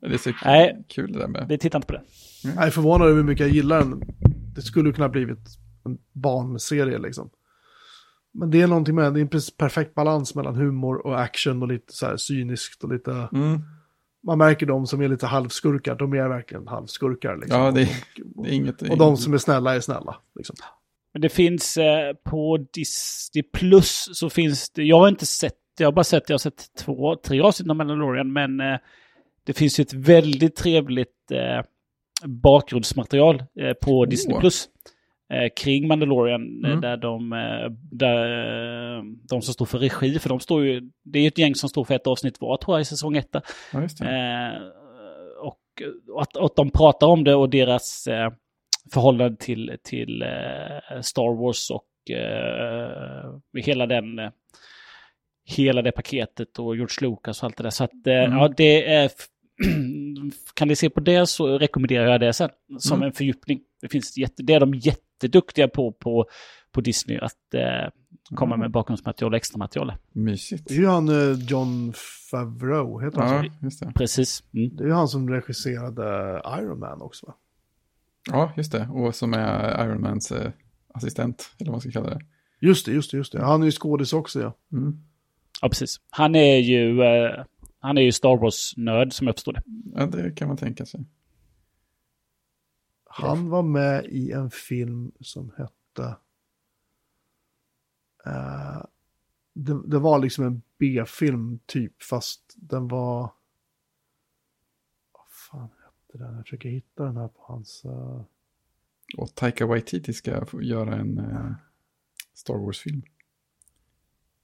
det är så Nej. kul det där med. det tittar inte på det. Jag är förvånad över hur mycket jag gillar den. Det skulle kunna blivit en barnserie liksom. Men det är någonting med, det är en perfekt balans mellan humor och action och lite så här cyniskt och lite, Mm. man märker de som är lite halvskurkar, de är verkligen halvskurkar liksom. Ja, det, och, det är inget. och de som är snälla är snälla liksom. Men det finns eh, på Disney Plus så finns det, jag har inte sett, jag har bara sett, jag har sett två, tre avsnitt av Mandalorian, men eh, det finns ju ett väldigt trevligt eh, bakgrundsmaterial eh, på. Disney Plus. Eh, kring Mandalorian, eh, Mm. där de, där de som står för regi, för de står ju, det är ju ett gäng som står för ett avsnitt var tror jag i säsong ett. där. Ja, just det. Eh, och och att, att de pratar om det och deras eh, förhållande till, till eh, Star Wars och eh, hela den hela det paketet och George Lucas och allt det där. Så att Mm. ja, det är... Kan ni se på det så rekommenderar jag det sen som Mm. en fördjupning. Det, finns jätte, det är de jätteduktiga på, på, på Disney att eh, komma Mm. med bakgrundsmaterial och extra material. Mysigt. Det är ju han eh, John Favreau, heter han så? Ja, just det. Precis. Mm. Det är ju han som regisserade Iron Man också va? Ja, just det. Och som är Iron Mans eh, assistent, eller vad man ska kalla det. Just det, just det, just det. Han är ju skådis också ja. Mm. Ja, precis. Han är ju, eh, han är ju Star Wars-nörd som jag förstår det. Ja, det kan man tänka sig. Han var med i en film som hette... eh, det, det var liksom en B-film typ, fast den var... Vad fan hette den? Jag försöker hitta den här på hans... eh, Och Taika Waititi ska göra en eh, Star Wars-film.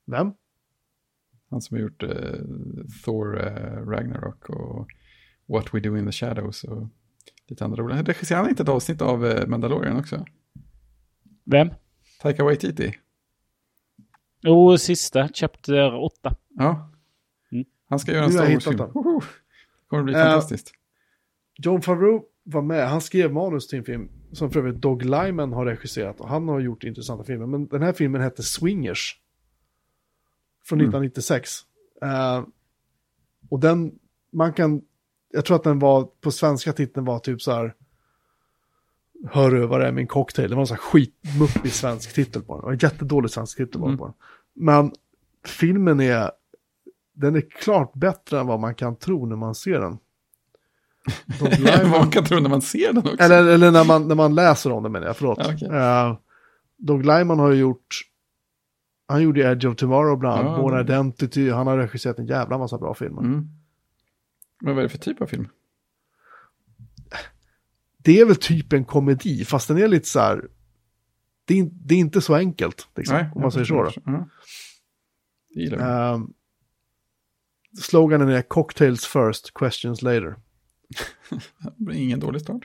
Vem? Han som har gjort eh, Thor eh, Ragnarok och What We Do In The Shadows och lite andra roliga. Regisserar han inte ett avsnitt av eh, Mandalorian också? Vem? Taika Waititi? Jo, sista, Chapter 8. Ja. Mm. Han ska göra en Star Wars-film. Woho! Det kommer bli Eh, fantastiskt. John Favreau var med. Han skrev manus till en film som för övrigt Dog Lyman har regisserat. Och han har gjort intressanta filmer. Men den här filmen hette Swingers. Från Mm. 1996. Eh, och den, man kan, jag tror att den var, på svenska titeln var typ så här. Hör över vad det är en cocktail. Det var en sån här skitmuppig svensk titel på den. Det var en jättedålig svensk titel Mm. på den. Men filmen är, den är klart bättre än vad man kan tro när man ser den. Lyman- Man kan tro när man ser den också. eller, eller när, man, när man läser om det menar jag, förlåt. Ja, okej. Eh, Doug Lyman har ju gjort, han gjorde Edge of Tomorrow bland annat, Ja, Born Identity, han har regisserat en jävla massa bra filmer. Mm. Men vad är det för typ av film? Det är väl typ en komedi, fast den är lite så här, det är, det är inte så enkelt, liksom, om man säger så. Eh, sloganen är Cocktails first, questions later. Ingen dålig start.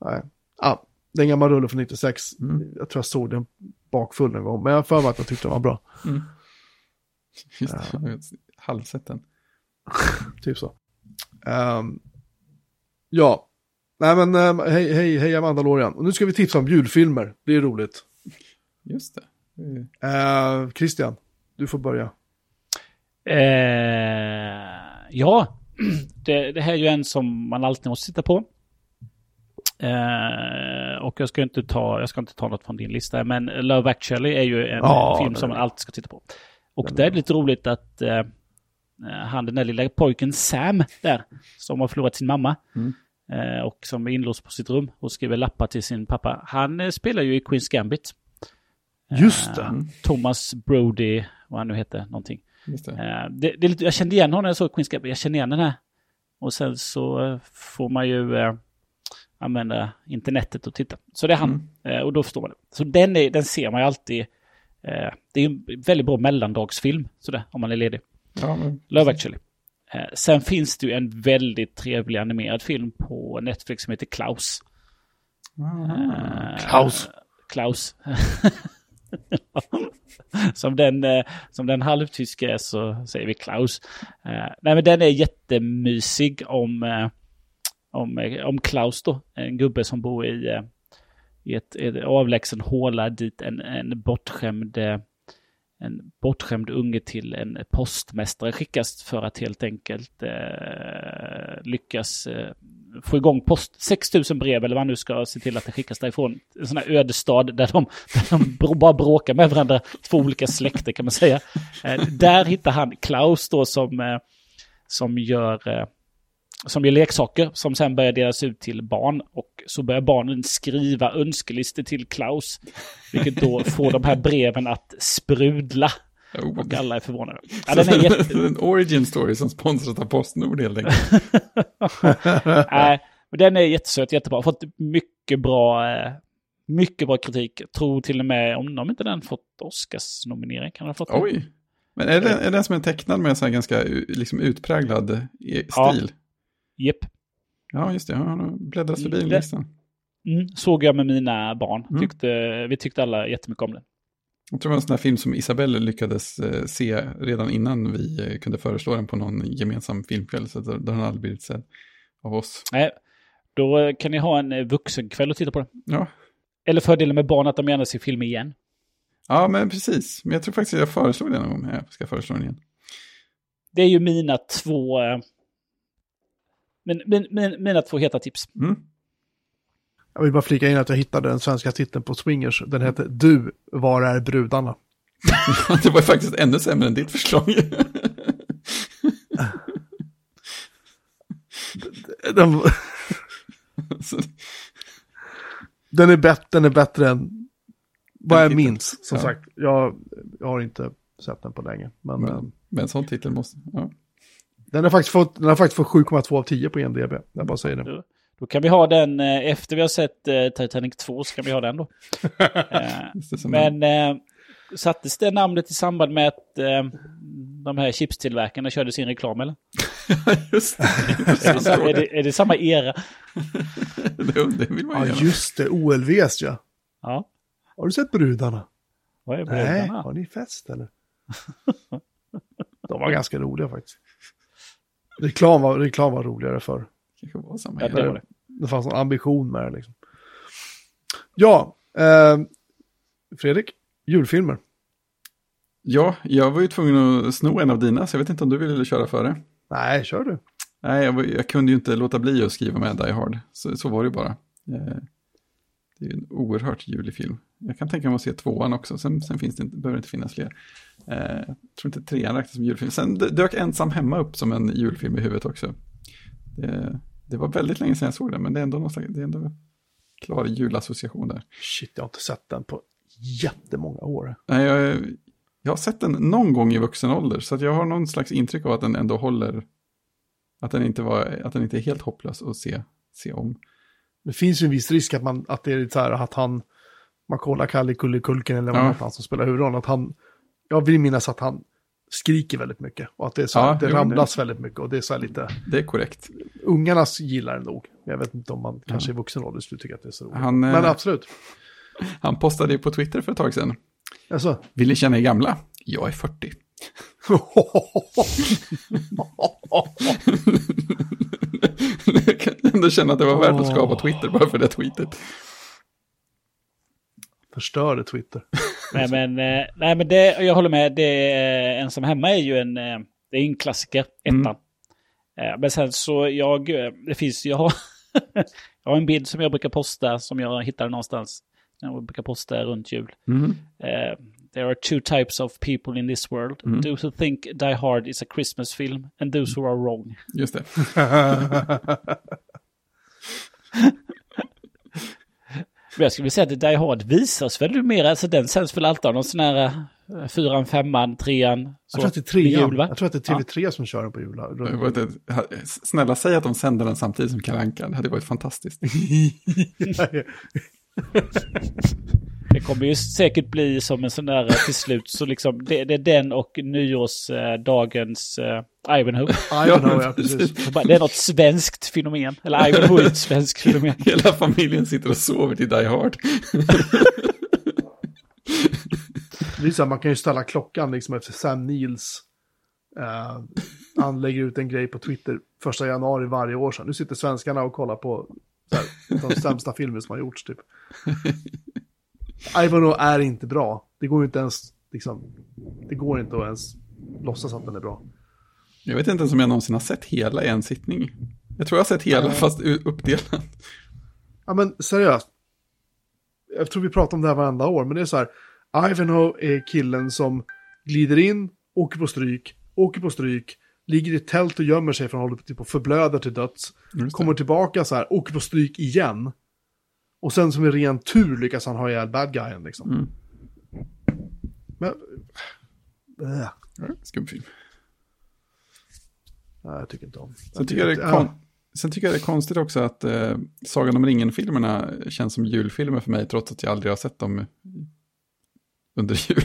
Nej. Ja, Det är en gammal rulle från 96. Mm. Jag tror jag såg den bakfull en gång, men jag har för mig att jag tyckte den var bra. Mm. Just det, har halvsett den. Typ så. Ehm, ja, nej men um, hej, hej, hej Mandalorian. Och nu ska vi tipsa om julfilmer, det är roligt. Just det. Mm. Uh, Christian, du får börja. Eh, ja, det, det här är ju en som man alltid måste titta på. Eh, och jag ska inte ta, jag ska inte ta något från din lista, men Love actually är ju en Ja, film som man alltid ska titta på. Och det är lite roligt att eh, han den där lilla pojken Sam där, som har förlorat sin mamma. Mm. Eh, och som är inlåst på sitt rum och skriver lappar till sin pappa. Han eh, spelar ju i Queens Gambit. Just det. Eh, Thomas Brody, vad han nu heter, någonting. Det. Eh, det, det är lite, jag kände igen honom när jag såg Queens Gambit. Jag känner igen den här. Och sen så eh, får man ju eh, använda internetet och titta. Så det är han. Eh, och då förstår man det. Så den, är, den ser man ju alltid. Eh, det är en väldigt bra mellandagsfilm, sådär, om man är ledig. Ja, men, Love actually. Eh, sen finns det ju en väldigt trevlig animerad film på Netflix som heter Klaus. Eh, Klaus. Klaus. som, den, eh, som den halvtyska är så säger vi Klaus. Eh, nej men den är jättemysig om, eh, om, om Klaus då. En gubbe som bor i, eh, i ett, ett avlägsen håla dit en, en bortskämd eh, en bortskämd unge till en postmästare skickas för att helt enkelt eh, lyckas eh, få igång post 6000 brev eller vad man nu ska se till att det skickas därifrån. En sån här ödestad där de, där de bara bråkar med varandra, två olika släkter kan man säga. Eh, där hittar han Klaus då som, eh, som gör eh, som gör leksaker som sen börjar delas ut till barn. Och så börjar barnen skriva önskelistor till Klaus. Vilket då får de här breven att sprudla. Oh, Och alla är förvånade. Ja, den är jätte... en origin story som sponsras av Postnord helt enkelt. Nej, men den är jättesöt, jättebra. Fått mycket bra, eh, mycket bra kritik. Tror till och med, om, om inte den fått Oscars-nominering, kan den ha fått? Oj. Men är den, är den som är tecknad med en sån här ganska liksom utpräglad eh, Ja. Japp. Ja, just det. Jag bläddrat förbi den det- listan. Mm, såg jag med mina barn. Mm. Tyckte, vi tyckte alla jättemycket om den. Jag tror det var en sån här film som Isabelle lyckades eh, se redan innan vi eh, kunde föreslå den på någon gemensam filmkväll. Så då har den aldrig blivit sedd av oss. Nej, då kan ni ha en eh, vuxenkväll och titta på den. Ja. Eller fördelen med barn att de gärna ser film igen. ja, men precis. Men jag tror faktiskt att jag föreslog den någon gång. Jag ska föreslå den igen. Det är ju mina två... Min, min, min, mina två heta tips. Mm. Jag vill bara flika in att jag hittade den svenska titeln på Swingers. Den heter Du, var är brudarna? det var faktiskt ännu sämre än ditt förslag. Den, den, är, bättre, den är bättre än vad jag minns. Som Ja. sagt, jag, jag har inte sett den på länge. Men, Men- eh, Med en sån titel måste... Ja. Den, har faktiskt fått, den har faktiskt fått 7,2 av 10 på IMDB. Jag bara säger det. Då, då kan vi ha den eh, efter vi har sett eh, Titanic 2 så kan vi ha den då. Eh, Just Men eh, sattes det namnet i samband med att eh, de här chipstillverkarna körde sin reklam eller? Just det. Är det, Intressant sa- är det, är det samma era? det, det vill man Ja, göra. just det. OLVs ja. Ja. Har du sett brudarna? Vad är Nej, brudarna? har ni fest eller? De var ganska roliga faktiskt. Reklam var, reklam var roligare för. kanske var samma Ja, era. det var det. Det fanns en ambition med det liksom. Ja, eh, Fredrik, julfilmer. Ja, jag var ju tvungen att sno en av dina, så jag vet inte om du ville köra före. Nej, kör du. Nej, jag, var, jag kunde ju inte låta bli att skriva med Die Hard. Så, så var det ju bara. Eh, Det är ju en oerhört julig film. Jag kan tänka mig att se tvåan också, sen, sen finns det inte, behöver det inte finnas fler. Eh, jag tror inte trean räknas som julfilm. Sen dök Ensam hemma upp som en julfilm i huvudet också. Det, det var väldigt länge sedan jag såg den, men det är ändå någon det är ändå klar julassociation där. Shit, jag har inte sett den på jättemånga år. Nej, jag, jag har sett den någon gång i vuxen ålder, så jag har någon slags intryck av att den ändå håller, att den inte, var, att den inte är helt hopplös att se, se om. Det finns ju en viss risk att, man, att det är så här att han, man kollar Kalle Kullikulken eller vad ja. han som spelar huvudrollen, att han, jag vill minnas att han skriker väldigt mycket. Och att det, är så, Ja, det jo, ramlas väldigt mycket. Och det är så här lite, Det är korrekt. ungarna gillar det nog. Jag vet inte om man kanske i vuxen ålder skulle tycka att det är så roligt. Han, eh, Men absolut. Han postade ju på Twitter för ett tag sedan. Alltså. Vill ni känna er gamla? Jag är 40. jag kan ändå känna att det var värt att skapa Twitter bara för det tweetet. Förstörde Twitter. Nej men, eh, nej, men det, jag håller med. Det, eh, Ensam hemma är ju en, eh, det är en klassiker, ettan. Mm. Men sen så jag, det finns, jag har, jag har en bild som jag brukar posta som jag hittade någonstans. Jag brukar posta runt jul. Mm. Eh, there are two types of people in this world. Mm. Those who think Die Hard is a Christmas film and those who are wrong. Just det. Men jag skulle vilja säga att Die Hard visas väl numera, alltså den sänds väl alltid av någon sån här eh, fyran, femman, trean. Så, Jag tror att det är trean. jul? Jag tror att det är TV3 som kör den på jul. Snälla säg att de sänder den samtidigt som Kalle. Det hade varit fantastiskt. Det kommer ju säkert bli som en sån där eh, till slut, så liksom det, det är den och nyårsdagens uh, Ivanhoe. Ivanhoe, ja precis. Det är något svenskt fenomen. Eller Ivanhoe är ett svenskt fenomen. Hela familjen sitter och sover till Die Hard. Det är så här, man kan ju ställa klockan liksom efter Sam Neils. Eh, han lägger ut en grej på Twitter första januari varje år sedan. Nu sitter svenskarna och kollar på så här, de sämsta filmer som har gjorts typ. Ivanhoe är inte bra. Det går ju inte ens, liksom, det går inte att ens låtsas att den är bra. Jag vet inte ens om jag någonsin har sett hela i en sittning. Jag tror jag har sett hela Ja. fast uppdelat. Ja men seriöst. Jag tror vi pratar om det här varenda år, men det är så här. Ivanhoe är killen som glider in, åker på stryk, åker på stryk, ligger i tält och gömmer sig han håller typ och förblöder till döds. Kommer tillbaka så här, åker på stryk igen. Och sen som en ren tur lyckas han ha ihjäl bad guyen liksom. Mm. Men... Äh, Ja, Skum film. nej, jag tycker inte om. Sen tycker, jag det är Ja. kon- Sen tycker jag det är konstigt också att eh, Sagan om ringen-filmerna känns som julfilmer för mig, trots att jag aldrig har sett dem under jul.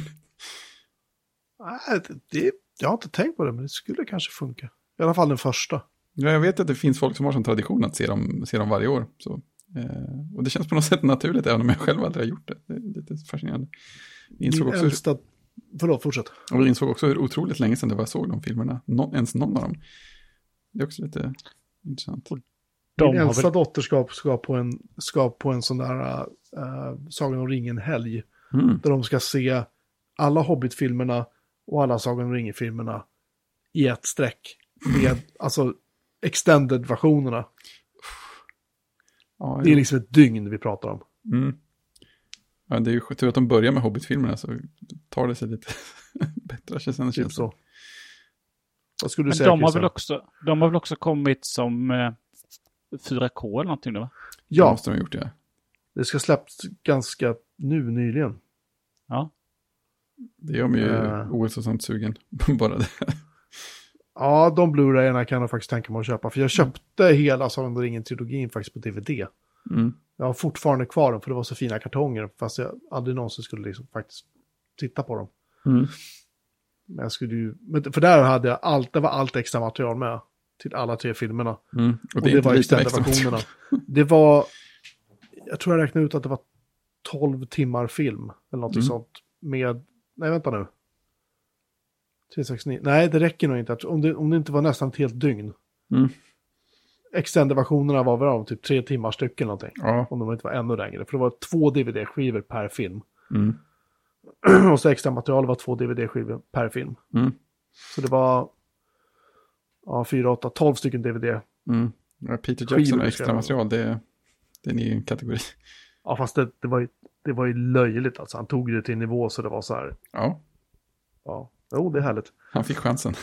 Nej, det, det, jag har inte tänkt på det, men det skulle kanske funka. I alla fall den första. Ja, jag vet att det finns folk som har som tradition att se dem, se dem varje år. Så, eh, och det känns på något sätt naturligt, även om jag själv aldrig har gjort det. Det är lite fascinerande. Jag insåg, också, äldsta... Förlåt, fortsätt. och jag insåg också hur otroligt länge sedan det var jag såg de filmerna. Nå, ens någon av dem. Det är också lite intressant. De Min äldsta väl, dotter ska, ska, på en, ska på en sån där uh, Sagan om ringen-helg. Mm. Där de ska se alla Hobbit-filmerna och alla Sagan om ringen-filmerna i ett streck. Med alltså extended-versionerna. Ja, Det är liksom ett dygn vi pratar om. Mm. Ja, det är ju tur att de börjar med Hobbit-filmerna så tar det sig lite bättre. Känns det, Typ känns så. Vad skulle du men säga, de har, väl också, de har väl också kommit som eh, 4K eller någonting va? Det Ja, måste de ha gjort, ja. det ska släppts ganska nu, nyligen. Ja. Det gör mig ju Eh. ohälsosamt sugen. Bara det. Ja, de Blu-rayerna kan jag faktiskt tänka mig att köpa. För jag köpte hela Sagan om ringen-trilogin faktiskt på DVD. Mm. Jag har fortfarande kvar dem för det var så fina kartonger. Fast jag aldrig någonsin skulle liksom faktiskt titta på dem. Mm. Men jag skulle ju, för där hade jag allt, det var allt extra material med. Till alla tre filmerna. Mm. Och det, var lite extended-versionerna. Det var, jag tror jag räknade ut att det var 12 timmar film. Eller något Mm. sånt. Med, nej vänta nu. 369, nej det räcker nog inte. Om det, om det inte var nästan ett helt dygn. Mm. Extended-versionerna var väl av typ tre timmar stycken någonting. Ja. Om de inte var ännu längre. För det var två DVD-skivor per film. Mm. Och så extra material var två DVD-skivor per film. Mm. Så det var ja, 4, 8, 12 stycken DVD. Mm. Peter Jackson och extra material, det, det är en egen kategori. Ja, fast det, det, var ju, det var ju löjligt alltså. Han tog det till en nivå så det var så här. Ja, Ja, jo, det är härligt. han fick chansen.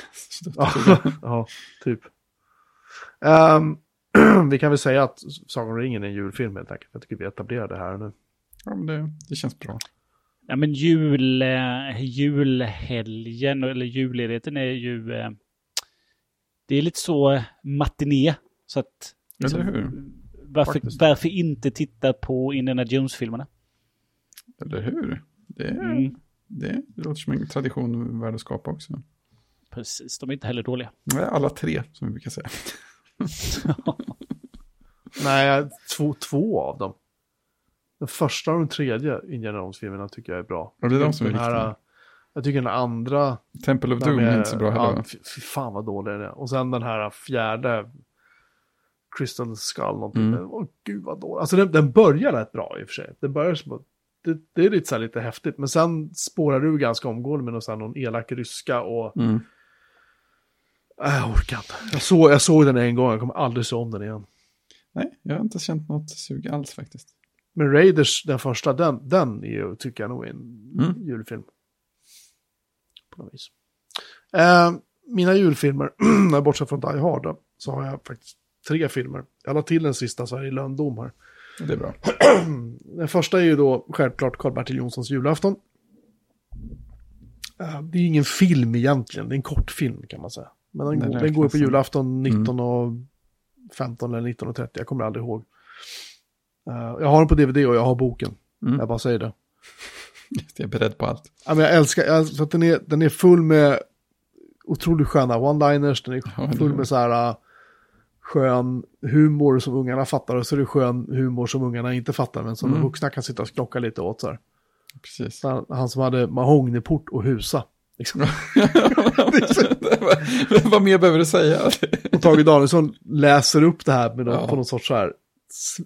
Ja, ja typ. Ehm, vi kan väl säga att Sagan om ringen är en julfilm helt enkelt. Jag tycker vi etablerar det här nu. ja, men det, det känns bra. Ja men jul, eh, julhelgen eller julledigheten är ju... Eh, det är lite så eh, matiné. Så att... Eller hur? Varför, varför inte titta på Indiana Jones-filmerna? Eller hur? Det, Mm. Det, låter som en tradition värd att skapa också. Precis, de är inte heller dåliga. Nej, Alla tre, som vi brukar säga. Nej, två, två av dem. Den första och den tredje Indiana Jones-filmerna tycker jag är bra. Och det är de som är Den här, viktiga. Jag tycker den andra... Temple of Doom är inte så bra heller. ja, fy, fan vad dålig den är. Och sen den här fjärde... Crystal Skull någonting. Mm. Åh gud vad dålig. Alltså den, den börjar rätt bra i och för sig. Den börjar som. Det, det är lite så lite häftigt. Men sen spårar du ganska omgående med någon, så här, någon elak ryska och... Mm. Äh, jag orkar inte. Jag såg, jag såg den en gång, jag kommer aldrig se om den igen. Nej, jag har inte känt något sug alls faktiskt. Men Raiders, den första, den, den är ju, tycker jag nog är en Mm. julfilm. På något vis. Eh, mina julfilmer, bortsett från Die Hard, då, så har jag faktiskt tre filmer. Jag la till den sista så här i lönndom här. Det är bra. Den första är ju då självklart Karl-Bertil Jonssons julafton. Eh, det är ju ingen film egentligen, det är en kortfilm kan man säga. Men den, Den går, den går ju på julafton 19 och 15 eller 19 och 30, jag kommer aldrig ihåg. Eh, jag har den på DVD och jag har boken, Mm. jag bara säger det. Jag är beredd på allt. Ja, men jag älskar, jag, för att den är, den är full med otroligt sköna one-liners, den är full med så här uh, skön humor som ungarna fattar och så är det skön humor som ungarna inte fattar men som Mm. de vuxna kan sitta och sklocka lite åt så här. Precis. Han, han som hade mahogniport och husa. Liksom. vad, mer behöver du säga? Och Tage Danielsson läser upp det här med någon, Ja. på något sorts så här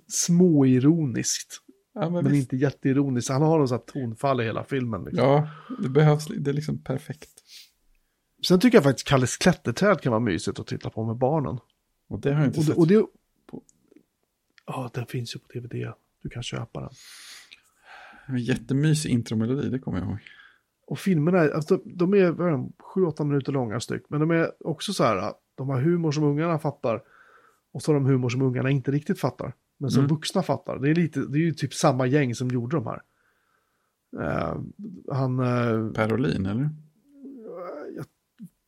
småironiskt. Ja, men Men inte jätteironiskt. Han har någon så här tonfall i hela filmen. Liksom. ja, det behövs. Det är liksom perfekt. Sen tycker jag faktiskt Kalles klätterträd kan vara mysigt att titta på med barnen. Och det har jag inte Och sett. och det... Ja, den finns ju på DVD. Du kan köpa den. En jättemysig intromelodi, det kommer jag ihåg. Och filmerna, är- alltså, de är vad är de, 7-8 minuter långa styck. Men de är också så här, de har humor som ungarna fattar. Och så har de humor som ungarna inte riktigt fattar. Men som Mm. vuxna fattar. Det är, lite, det är ju typ samma gäng som gjorde de här. Eh, han, uh, Per Olin, eller?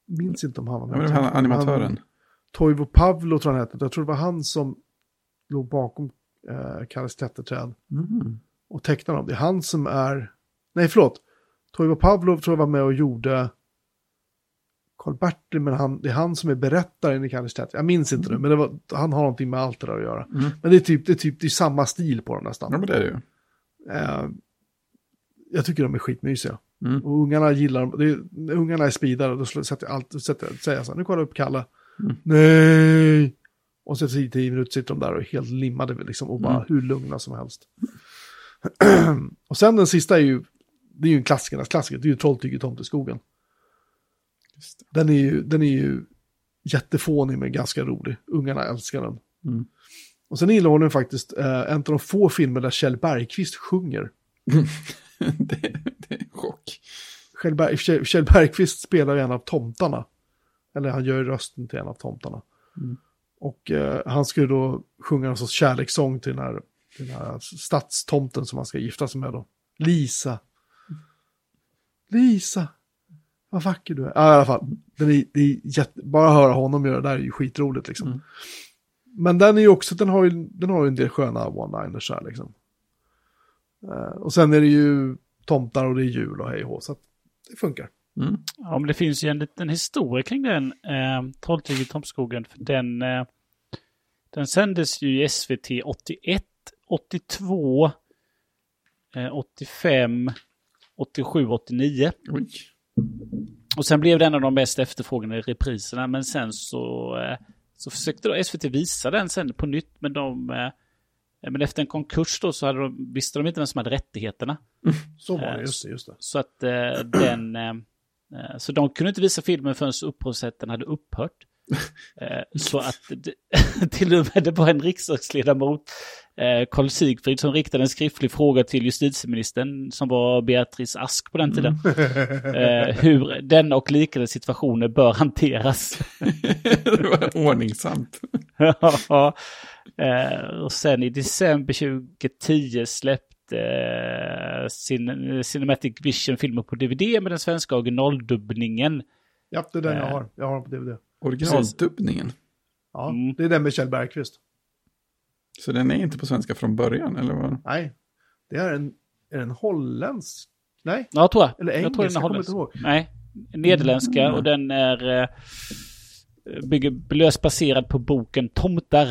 minns inte om han var Ja, men han, animatören. Toivo Pavlo tror jag han hette. Jag tror det var han som låg bakom uh, Kalles klätterträd. Mm. och tecknar dem. Det är han som är... Nej, förlåt. Toivo Pavlov tror jag var med och gjorde Karl-Bertil, men han, det är han som är berättaren i Kalles Tätt. Jag minns inte nu, men var, han har någonting med allt det där att göra. Mm. Men det är typ, det är typ det är samma stil på dem nästan. Ja, men det är det ju. Eh, jag tycker de är skitmysiga. Mm. Och ungarna gillar dem. Är, ungarna är speedare, då sätter jag alltid, sätter, säger jag så här, nu kollar jag upp Kalle. Mm. Nej! Och så i tio minuter sitter de där och är helt limmade liksom, och bara Mm. hur lugna som helst. och sen den sista är ju, det är ju en klassikernas klassiker, det är ju Trolltyget Tomteskogen. Den är ju, den är ju jättefånig men ganska rolig. Ungarna älskar den. Mm. Och sen innehåller den faktiskt eh, en av de få filmer där Kjell Bergqvist sjunger. det, det är en chock. Kjell, Berg, Kjell Bergqvist spelar ju en av tomtarna. Eller han gör rösten till en av tomtarna. Mm. Och eh, han skulle då sjunga en sorts kärlekssång till den här, till den här stadstomten som han ska gifta sig med då. Lisa. Lisa. Vad vacker du är. Ja, i alla fall. Den är, det är jätte, bara höra honom göra det där är ju skitroligt liksom. Mm. Men den är ju också, den har ju, den har ju en del sköna one-liners här liksom. Eh, och sen är det ju tomtar och det är jul och hej och hå, så att det funkar. Mm. Ja, men det finns ju en liten historia kring den, eh, Trolltyget i Tomskogen. För den, eh, den sändes ju i SVT 81, 82, eh, 85, 87, 89. Oj. Och sen blev det en av de mest efterfrågade repriserna. Men sen så, eh, så försökte då SVT visa den sen på nytt. Men, de, eh, men efter en konkurs då så hade de, visste de inte vem som hade rättigheterna. Så var det, Eh, just det, just det. Så att eh, den... Eh, eh, så de kunde inte visa filmen förrän upphovsrätten hade upphört. Eh, så att till och med det var en riksdagsledamot, eh, Carl Sigfrid, som riktade en skriftlig fråga till justitieministern, som var Beatrice Ask på den tiden. Eh, hur denna och liknande situationer bör hanteras. det var ordningsamt. Ja, eh, och sen i december 2010 släppte eh, Cin- Cinematic Vision filmen på DVD med den svenska originaldubbningen. Ja, det är den jag Eh. har. Jag har den på DVD. Originaldubbningen. Ja, Mm. det är den med Kjell Bergqvist. Så den är inte på svenska från början, eller vad? Nej, det är en, är en holländsk, nej, Ja, tror jag. eller jag engelsk, tror jag, den är kommer inte holländsk. ihåg. Nej, nederländska och den är eh, bygger löst baserad på boken Tomtar.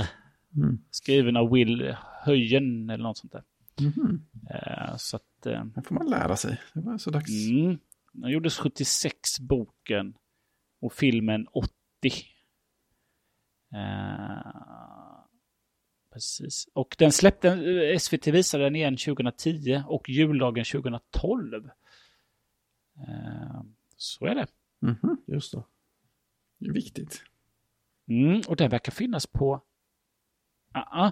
Mm. Skriven av Will Höjen eller något sånt där. Eh, så att... Eh, Det får man lära sig. Det var så dags. mm, den gjordes 76 boken och filmen 80. Eh, precis. Och den släppte, SVT visade den igen 2010 och jullagen 2012. Eh, så är det. Mhm. Just det. Det är viktigt. Mm, och den verkar finnas på... Ah, ah.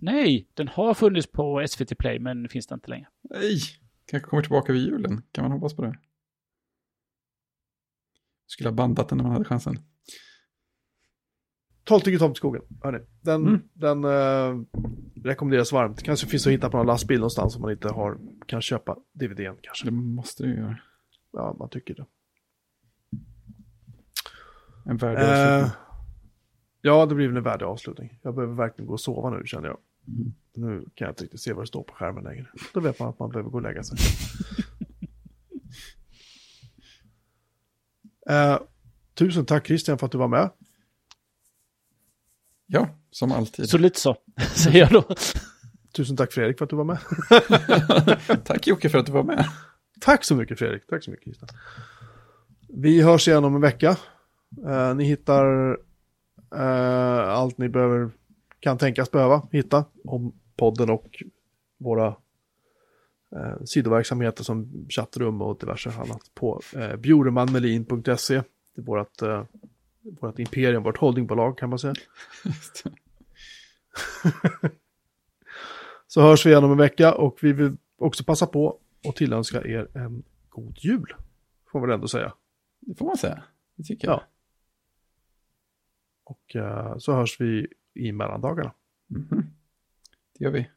Nej, den har funnits på SVT Play men finns det inte längre. Nej, kanske kommer tillbaka vid julen. Kan man hoppas på det? Skulle ha bandat den när man hade chansen. Tolvtyget Tomteskogen, hörni. Den, Mm. den eh, rekommenderas varmt. Kanske finns att hitta på någon lastbil någonstans om man inte har, kan köpa DVDn kanske. Det måste du göra. Ja, man tycker det. En värdig Eh, avslutning. ja, det blir väl en värdig avslutning. Jag behöver verkligen gå och sova nu känner jag. Mm. Nu kan jag inte riktigt se vad det står på skärmen längre. Då vet man att man behöver gå och lägga sig. eh, tusen tack Christian för att du var med. Ja, som alltid. Så lite så, säger jag då. Tusen tack Fredrik för att du var med. Tack Jocke för att du var med. Tack så mycket Fredrik. Tack så mycket Christian. Vi hörs igen om en vecka. Eh, ni hittar eh, allt ni behöver, kan tänkas behöva hitta om podden och våra eh, sidoverksamheter som chattrum och diverse annat på eh, bjuremanmelin.se. Det är vårt, eh, vårt imperium, vårt holdingbolag kan man säga. Så hörs vi igen om en vecka och vi vill också passa på att tillönska er en god jul. Får man väl ändå säga. Det får man säga. Det tycker jag. Ja. Och eh, så hörs vi i mellandagarna. Mhm. Det gör vi.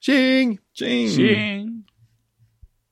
Tjing! Tjing! Tjing!